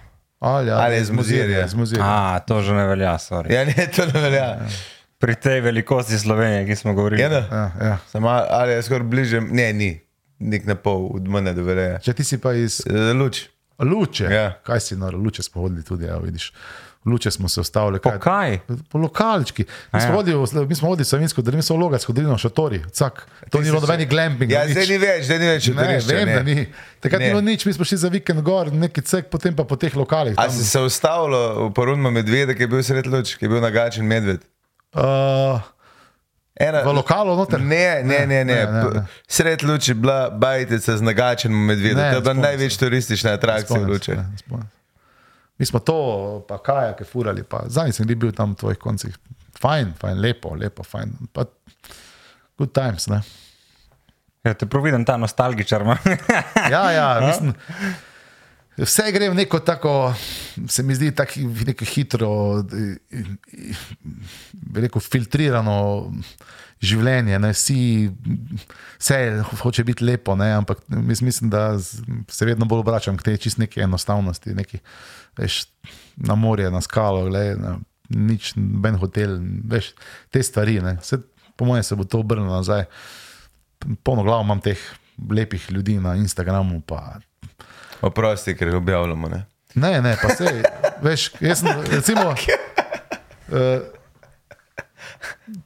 Speaker 1: Ali,
Speaker 2: Ali je z Mozirja.
Speaker 1: Z Mozirja.
Speaker 3: A, to že ne velja, sorry.
Speaker 2: Ja, ne, to ne velja.
Speaker 3: Pri tej velikosti Slovenije, ki smo govorili.
Speaker 2: Ja, da.
Speaker 1: Ja, ja.
Speaker 2: Samo ali je skoraj bliže, ne, ni. Nik na pol, od mene do velja.
Speaker 1: Če ti si pa iz
Speaker 2: Luč.
Speaker 1: Luče,
Speaker 2: Ja.
Speaker 1: kaj si na Luče smo hodili tudi, ja, vidiš. Luče smo se ustavili.
Speaker 3: Po kaj?
Speaker 1: Po lokalčki. Mi smo
Speaker 3: ja.
Speaker 1: hodili, mi smo hodili v Savinsko, da nismo hodili na šatori. Cak. To
Speaker 2: Ti
Speaker 1: ni bilo nobenih glamping.
Speaker 2: Ja, zdaj ni več, zdaj ni več.
Speaker 1: Ne,
Speaker 2: šotorišča,
Speaker 1: vem,
Speaker 2: ne.
Speaker 1: da ni. Takrat ni bilo nič, mi smo šli za vikend gor, neki cek, potem pa po teh lokalih.
Speaker 2: A
Speaker 1: tam.
Speaker 2: si se ustavil v porunmu medveda, ki je bil sred luč, ki je bil nagačen medved?
Speaker 1: Uh,
Speaker 2: Ena,
Speaker 1: v lokalu noter?
Speaker 2: Ne, ne, ne. ne.
Speaker 1: Ne, ne, ne.
Speaker 2: Sred luči je bila bajtica z nagačenim medvedom. To je bila največja turistična atrakcija
Speaker 1: se, ne, spomnim. Mi smo to, pa kajake furali, pa zadnjič sem bil tam v tvojih koncih. Fajn, fajn, lepo, lepo, fajn. Pa, good times, ne.
Speaker 3: Ja, te prav vidim ta nostalgičar.
Speaker 1: Ja, ja, mislim, vse gre v neko tako, se mi zdi, tako neko hitro, rekel, filtrirano življenje. Ne? Vsi, vse hoče biti lepo, ne? ampak mis- mislim, da se vedno bolj obračam k tej čist neki enostavnosti. Neki, veš, na morje, na skalo, glej, na, nič, ben hotel, veš, te stvari. Ne? Vse, po mojem se bo to obrnilo nazaj. Polno glavo imam teh lepih ljudi na Instagramu. Pa,
Speaker 2: Oprosti, ker jih objavljamo. Ne?
Speaker 1: ne, ne, pa se, veš, jaz sem, recimo. Uh,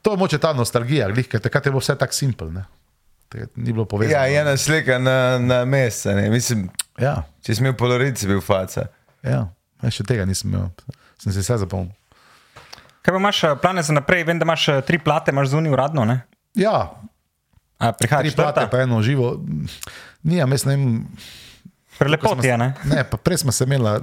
Speaker 1: to je moče ta nostalgija, glih, ker takrat je bilo vse tako simpel. Ni bilo povezano.
Speaker 2: Ja, ena slika na, na mesec. Mislim,
Speaker 1: ja,
Speaker 2: če si imel polovic, si bil faca.
Speaker 1: ja, jaz še tega nisem imel, sem se vse zapomnil.
Speaker 3: Kaj pa imaš eh, plane za naprej? Vem, da imaš eh, tri plate, imaš zunaj uradno, ne?
Speaker 1: Ja,
Speaker 3: A prihaja
Speaker 1: tri plate, pa eno živo. Nijam, jaz ne vem.
Speaker 3: Prelepoti je, ne?
Speaker 1: Ne, pa prej smo se imeli,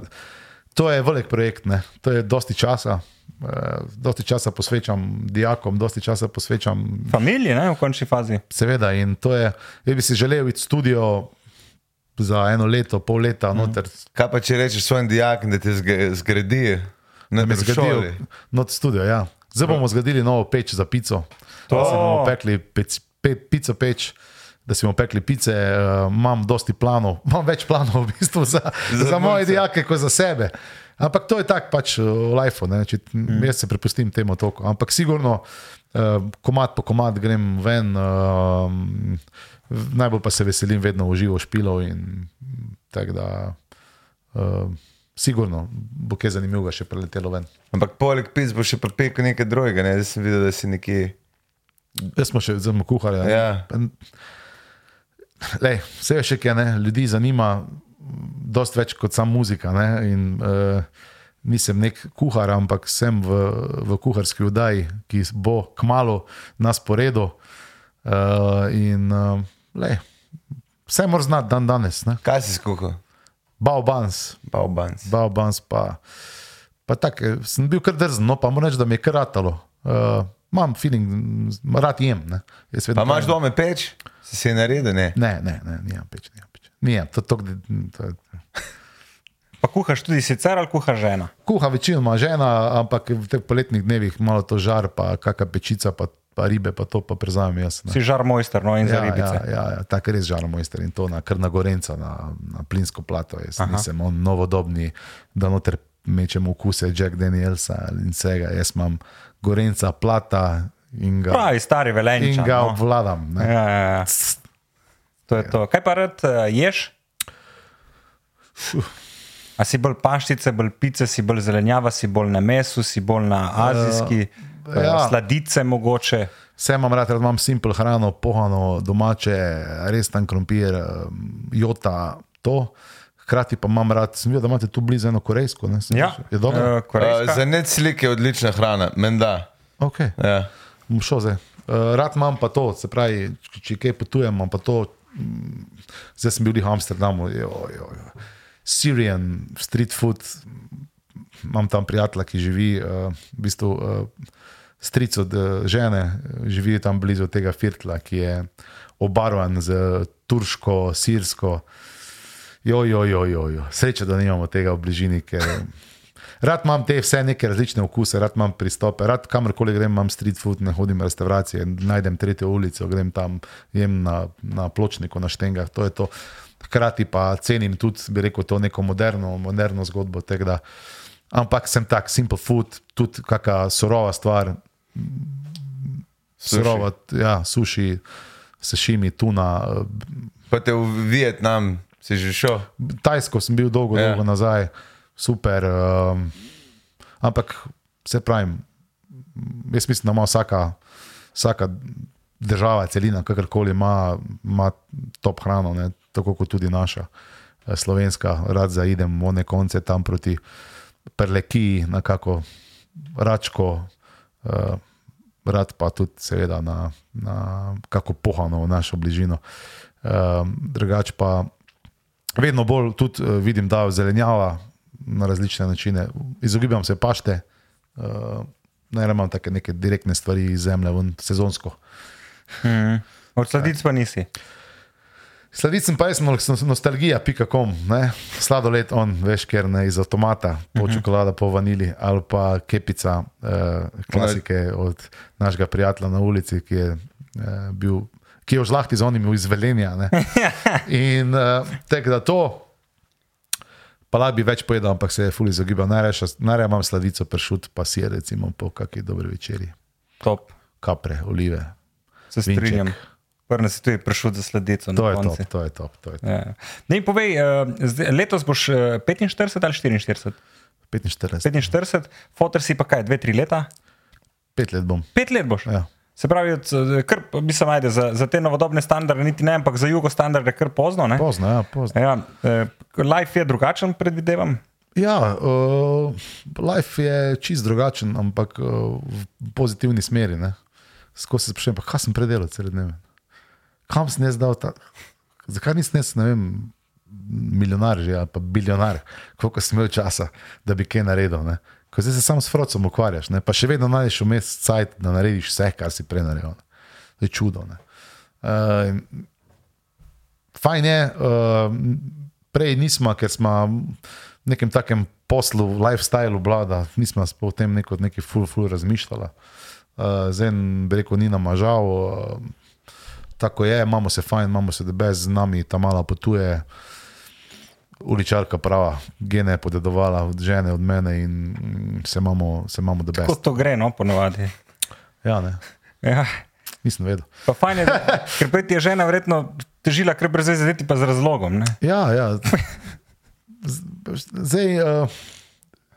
Speaker 1: to je velik projekt, ne? to je dosti časa. Uh, dosti časa posvečam dijakom, dosti časa posvečam
Speaker 3: Familiji, ne, v končni fazi.
Speaker 1: Seveda, in to je, jaz bi si želel iti v studio za eno leto, pol leta,
Speaker 2: Mhm.
Speaker 1: noter,
Speaker 2: Kaj pa če rečeš svojim dijakom, da te zg- zgradi?
Speaker 1: da me zgradijo,
Speaker 2: zgradil.
Speaker 1: not studio. Ja. Zdaj bomo zgradili novo peč za pico. To si bomo pekli pec, pe, pico peč. Da si bomo pekli pice, uh, imam dosti planov, imam več planov v bistvu za, za, za moje dijake, kot za sebe. Ampak to je tako pač uh, v lifeu, ne, če, mm. jaz se prepustim temu toku. Ampak sigurno, uh, komat po komat grem ven, uh, najbolj pa se veselim vedno v živo špilov in tako da. Uh, Sigurno bo kaj zanimivega še preletelo ven.
Speaker 2: Ampak poleg pic bo še pripekel nekaj drugega. Ne? Zdaj sem videl, da si nekje.
Speaker 1: Jaz smo še zelo kuhali.
Speaker 2: Ja.
Speaker 1: Lej, vse je še kaj, ne? ljudi zanima, dosti več kot samo muzika. Ne? In, uh, nisem nek kuhar, ampak sem v, v kuharski vdaji, ki bo kmalo na sporedu. Uh, in uh, lej, vse moraš znati dan danes. Ne?
Speaker 2: Kaj si skuhal?
Speaker 1: Baobans,
Speaker 2: Baobans.
Speaker 1: Baobans pa, pa tako, sem bil kar drzen, no pa moram reči, da mi je kar ratalo. Uh, imam feeling, rad jem. ne. Jaz vedno
Speaker 2: Pa imaš doma peč? Si si je naredil? Ne.
Speaker 1: Ne, ne, ne, nimam peč. Nimam peč. Nijem, to, to, to,
Speaker 3: Pa kuhaš tudi sicer ali kuha žena?
Speaker 1: kuha večinoma žena, ampak v teh poletnih dnevih malo to žar, pa kakšna pečica, pa, pa ribe, pa to pa prezamem jaz. ne.
Speaker 3: Si žar mojster, no in za
Speaker 1: Ja,
Speaker 3: ribice.
Speaker 1: ja, ja, ja tako res žar mojster in to na kar na Gorenca, na, na plinsko plato. Jaz Aha. nisem on novodobni, da noter mečemo okuse Jack Danielsa in vsega. Jaz imam Gorenca plata in ga,
Speaker 3: Pravi, stari
Speaker 1: in
Speaker 3: velenčan.
Speaker 1: ga
Speaker 3: No.
Speaker 1: obvladam. ne.
Speaker 3: Ja, ja, ja. To je to. Kaj pa rad uh, ješ? A si bolj paštice, bolj pice, si bolj zelenjava, si bolj na mesu, si bolj na azijski, uh,
Speaker 1: ja.
Speaker 3: uh, sladice mogoče.
Speaker 1: Vse imam rad, rad imam simpel hrano, pohano, domače, res tam krompir, eh, jota, to. Hkrati pa imam rad, sem videl, da imate tu blizu eno korejsko. Ne? Sem
Speaker 3: Ja,
Speaker 1: Je dobro.
Speaker 3: uh,
Speaker 2: Uh,
Speaker 3: korejska.
Speaker 2: za net slike je odlična hrana, menda.
Speaker 1: Okay.
Speaker 2: Ja.
Speaker 1: Bom šel zdaj. Uh, rad imam pa to, se pravi, če, če kaj potujem, imam pa to. mm, Zdaj sem bil v Amsterdamu, jo, jo, jo. Syrian street food, imam tam prijatelja, ki živi, uh, v bistvu uh, stric od uh, žene, eh, živi tam blizu tega firtla, ki je obarvan z turško, sirsko. Jo, jo, jo, jo, jo. Sreča, da nimamo tega v bližini, ker Rad imam te vse neke različne okuse, rad imam pristope, rad kamorkoli grem, imam street food, ne hodim v restauracije, najdem tretjo ulico, grem tam, jem na, na pločniku, na štengah. To je to. Hkrati pa cenim tudi, bi rekel, to neko moderno, moderno zgodbo. tega, Da, ampak sem tak, simple food, tudi kakšna surova stvar, surova, ja, suši, sešimi, tuna. eh,
Speaker 2: Pa te v Vietnam si že šel.
Speaker 1: Tajsko sem bil dolgo,
Speaker 2: Ja.
Speaker 1: ja. dolgo nazaj, super. Um, ampak se pravim, jaz mislim, da ima vsaka, vsaka država, celina, kakorkoli ima, ima top hrano, ne? Tako kot tudi naša eh, slovenska. Rad zaidem v one konce tam proti Prlekiji, na kako račko. Uh, Rad pa tudi, seveda, na, na kako pohano v našo bližino. Um, drugač pa vedno bolj tudi uh, vidim, da je zelenjava na različne načine. Izogibam se pašte, uh, ne imam take neke direktne stvari iz zemlje, ven, sezonsko.
Speaker 3: Od sladic pa nisi.
Speaker 1: Sledicem pa sem nostalgija.com, sladoled on, veš, ker ne iz avtomata, po čokolada, po vanili ali pa kepica, eh, klasike od našega prijatelja na ulici, ki je eh, bil, ki je žlahti z onimi izvelenja. ne. In eh, tek da to, pa lahko bi več povedal, ampak se je fuli izogibal. Najraje imam sladico pršut, pa sir, recimo po kakšni dobri večerji,
Speaker 3: Top.
Speaker 1: kapre, olive.
Speaker 3: Se
Speaker 1: Vinček.
Speaker 3: Prvo si tudi prišel za sledico.
Speaker 1: To je
Speaker 3: koncu.
Speaker 1: top, to je top. To je top.
Speaker 3: Ja. Ne, povej, zdaj, letos boš uh, 45 ali 44?
Speaker 1: 45,
Speaker 3: 45, fotor si pa kaj, dve, tri leta?
Speaker 1: pet let bom.
Speaker 3: Pet let boš.
Speaker 1: Ja.
Speaker 3: Se pravi, eh, kar bi se majde za, za te novodobne standarde, niti ne, ampak za jugo standarde kar pozno. Ne?
Speaker 1: Pozno, ja, pozno.
Speaker 3: Ja, eh, life je drugačen, predvidevam.
Speaker 1: Ja, uh, life je čist drugačen, ampak uh, v pozitivni smeri. Skozi se sprašujem, pa kaj sem predelal cel dneve. Kam sem jaz dal ta, zakaj nisem jaz, ne vem, milijonar že ali pa biljonar, koliko sem imel časa, da bi kaj naredil. Ne? Ko zdaj se samo s frocom ukvarjaš, ne? pa še vedno najdeš vmes cajt, da narediš vse, kar si prej naredil. ne. To je čudo. ne. Uh, fajn je, uh, prej nismo, ker smo v nekem takem poslu, lifestylu, vlada, nismo o tem neko, neki ful, ful razmišljali. Uh, zdaj, bi rekel, ni nam žal, uh, tako je, imamo se fajn, imamo se debe, z nami ta mala potuje. Uličarka prava, gene je podedovala od žene, od mene in se imamo, se imamo debe.
Speaker 3: Kot to gre, no, ponovadi.
Speaker 1: Ja, ne,
Speaker 3: Ja.
Speaker 1: nisem vedel.
Speaker 3: Pa fajn je, da, ker prej ti je žena verjetno težila, ker brez veze, ti pa z razlogom. Ne?
Speaker 1: Ja, ja. Zdaj, uh,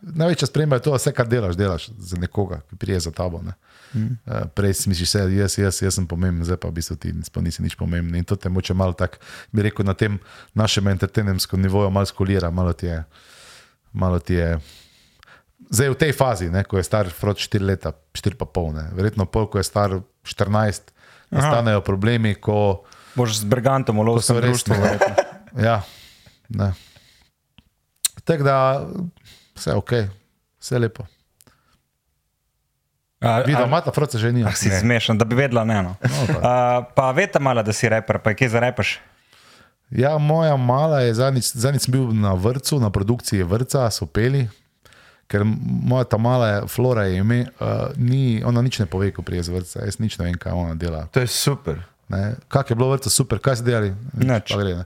Speaker 1: največja sprememba je to, da vse, kar delaš, delaš za nekoga, ki prije za tabo. Ne? Mm. Uh, prej si misliš, da jaz, jaz, jaz sem pomemben, zdaj pa v bistvu ti nisi nič pomemben. In to te moče malo tako, bi rekel, na tem našem entertainerskem nivoju malo skolira, malo ti je. Malo ti je Zdaj v tej fazi, ne, ko je star Frod 4 leta, 4 pa pol, ne. verjetno pol, ko je star 14, nastanejo problemi, ko
Speaker 3: Boš z Bergantom v lovskem
Speaker 1: so res
Speaker 3: društvu. verjetno.
Speaker 1: Ja, ne. Tako da, vse je ok, vse je lepo.
Speaker 3: A-
Speaker 1: Videla,
Speaker 3: a-
Speaker 1: ima ta froca že ni.
Speaker 3: Ah, si zmešan, da bi vedela ne. No.
Speaker 1: No, pa.
Speaker 3: Uh, pa veste malo, da si reper, pa je kje zarepaš.
Speaker 1: Ja, moja mala je zadnjič, zadnjič sem bil na vrtu, na produkciji vrca, so peli. Ker moja ta mala Flora je ime, uh, ni, ona nič ne pove, ko prije z vrca, jaz nič ne vem, kaj ona dela.
Speaker 2: To je super.
Speaker 1: Ne. Kak je bilo vrca, super, kaj ste delali?
Speaker 3: Nič.
Speaker 1: Pa gre, ne.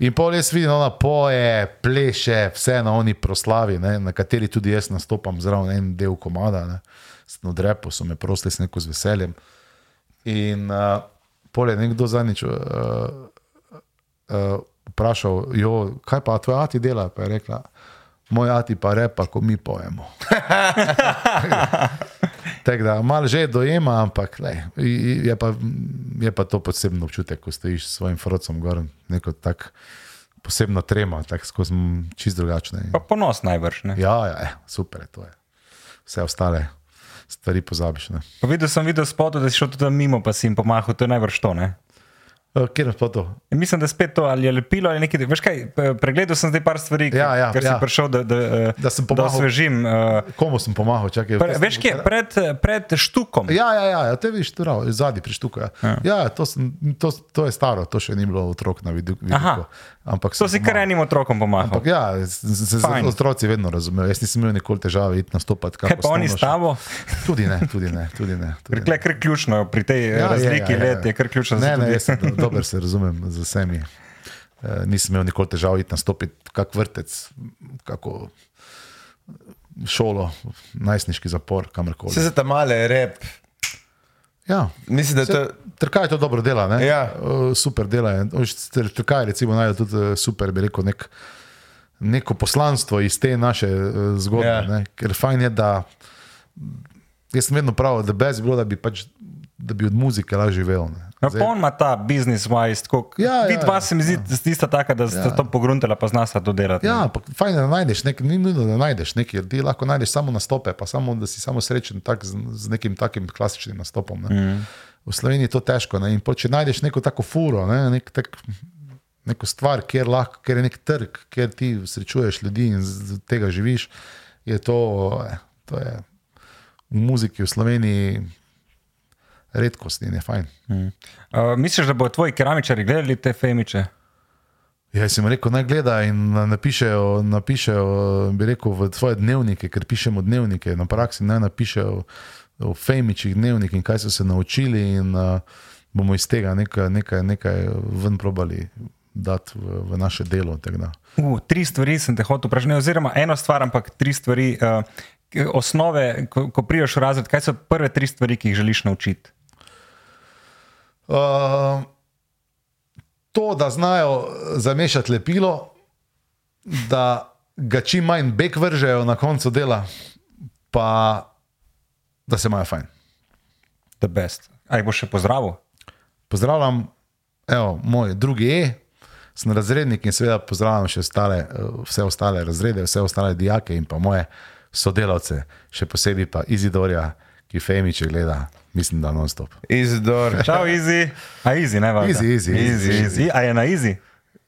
Speaker 1: In pol jaz vidim, ona poje, pleše, vse na oni proslavi, ne, na kateri tudi jaz nastopam zraven en del komada. Ne. Sem Od repo so me prosili s neko z veseljem. In uh, pol je nekdo zadnjič uh, uh, vprašal, jo, kaj pa tvoj ati dela? Pa je rekla, moj ati pa repa, ko mi pojemo. Tako da malo že dojema, ampak lej, je, pa, je pa to posebno občutek, ko stojiš s svojim frocom gor, neko tako posebno trema, tako skozi čist drugačne.
Speaker 3: Pa ponos najbrž. Ne?
Speaker 1: Ja, ja, eh, super je to. Je. Vse ostale stvari pozabiš. Ne?
Speaker 3: Pa videl sem video spot, da si šel tudi mimo, pa si jim pomahal, to je najbrž to. Ne?
Speaker 1: Uh, Kjer pa to?
Speaker 3: Mislim, da je spet to ali je lepilo ali nekaj. Veš kaj, pregledal sem zdaj par stvari,
Speaker 1: Ja, ja,
Speaker 3: ker
Speaker 1: ja.
Speaker 3: si prišel, da, da, eh,
Speaker 1: Da sem
Speaker 3: da
Speaker 1: pomagal.
Speaker 3: osvežim. Uh,
Speaker 1: Komu sem pomagal? Čakaj,
Speaker 3: pre, veš
Speaker 1: sem-
Speaker 3: kje, pred, pred štukom.
Speaker 1: Ja, ja, ja, ja te vidiš, tu zadnji prištuka. Ja, ja to, sem, to, to je staro, to še ni bilo otrok na vidu.
Speaker 3: Aha.
Speaker 1: Ampak
Speaker 3: To si kar enim otrokom pomagal.
Speaker 1: Ampak ja, se z
Speaker 3: Fajn.
Speaker 1: otroci vedno razumejo. Jaz nisem imel nikoli težave iti nastopati.
Speaker 3: Kaj pa oni s tabo?
Speaker 1: Tudi ne, tudi ne. Tudi ne, tudi
Speaker 3: Ker je kar ključno pri tej ja, razliki ja, ja, ja. let, je kar ključno.
Speaker 1: Ne,
Speaker 3: se
Speaker 1: ne, jaz sem do- dober se razumem z vsemi. Uh, nisem imel nikoli težav iti nastopiti, kak vrtec, kako šolo, najstniški zapor, kamorkoli.
Speaker 2: Vse za ta male rep.
Speaker 1: Ja.
Speaker 2: Mislim, da to.
Speaker 1: Trkaj to dobro dela, ne?
Speaker 2: Ja.
Speaker 1: Super dela. Trkaj recimo najde tudi uh, super, bi rekel, nek, neko poslanstvo iz te naše uh, zgodbe.
Speaker 2: Ja.
Speaker 1: Ja. Ker fajn je, da jaz sem vedno pravil, da brez bilo, da bi, pač, da bi od muzike lažje živel. ne.
Speaker 3: Ja, pa on ima ta business wise, tako.
Speaker 1: Ja, ja,
Speaker 3: Vid vas
Speaker 1: ja,
Speaker 3: se mi zdi, da ste tista taka, da ste ja. to pogruntala, pa znasta to delati.
Speaker 1: Ja, ampak fajn je, da najdeš nekaj, ni nujno, da najdeš nekaj, ti lahko najdeš samo nastope, pa samo, da si samo srečen tak, z, z nekim takim klasičnim nastopom. Ne. Mm. V Sloveniji je to težko. Ne. In pol, če najdeš neko tako furo, ne, nek, tak, neko stvar, kjer, lahko, kjer je nek trg, kjer ti srečuješ ljudi in z z tega živiš, je to, eh, to je v muziki v Sloveniji redkost in je fajn.
Speaker 3: Uh, misliš, da bodo tvoji keramičari gledali te femiče?
Speaker 1: Ja, jaz sem rekel, naj gleda in na- napišejo, napišejo bi rekel, v svoje dnevnike, ker pišemo dnevnike, na praksi naj napišejo v fejmičih dnevnik in kaj so se naučili, in uh, bomo iz tega nekaj, nekaj, nekaj ven probali dati v, v naše delo.
Speaker 3: Uh, tri stvari sem te hotel vprašati, oziroma eno stvar, ampak tri stvari. Uh, osnove, ko, ko priješ v razred, kaj so prve tri stvari, ki jih želiš naučiti?
Speaker 1: Uh, to, da znajo zamešati lepilo, da ga čim manj bek vržejo na koncu dela, pa da se imajo fajn.
Speaker 3: The best. Aj bo še pozdravil?
Speaker 1: Pozdravljam, evo, moj drugi E, sem razrednik in seveda pozdravljam še ostale, eh, vse ostale razrede, vse ostale dijake in pa moje sodelavce, še posebej pa Izidorja, ki Femiče gleda, mislim, da non-stop.
Speaker 2: Izidor.
Speaker 3: Čau, easy. A easy, ne?
Speaker 1: Easy, easy, easy,
Speaker 3: easy, easy. A je na easy?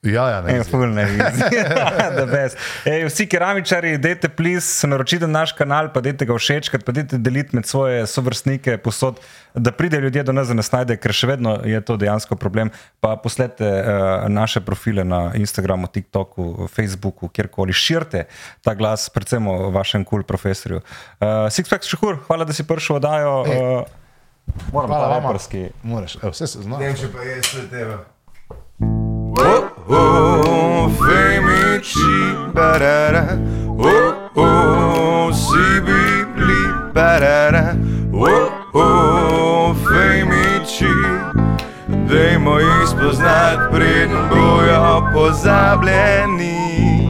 Speaker 1: Ja, ja, ne.
Speaker 3: Je full ne easy. The best. Ej, vsi keramičari, dajte plis, naročite na naš kanal, pa dajte ga všečkati, pa dajte deliti med svoje sovrstnike posod, da pride ljudje do nas, da nas najde, ker še vedno je to dejansko problem. Pa poslete uh, naše profile na Instagramu, TikToku, Facebooku, kjerkoli. Širite ta glas, predvsem o vašem kul cool profesorju. Uh, Sixpack Šehur, hvala, da si prišel v oddajo. Uh, moram pa
Speaker 1: vama.
Speaker 3: reperski.
Speaker 1: Moraš, evo, vse se zna.
Speaker 2: Vem, če pa je sve tebe. Oh, oh, femiči, barara, oh, oh, si bili, barara, oh, oh, femiči, dajmo jih spoznati, preden bojo pozabljeni.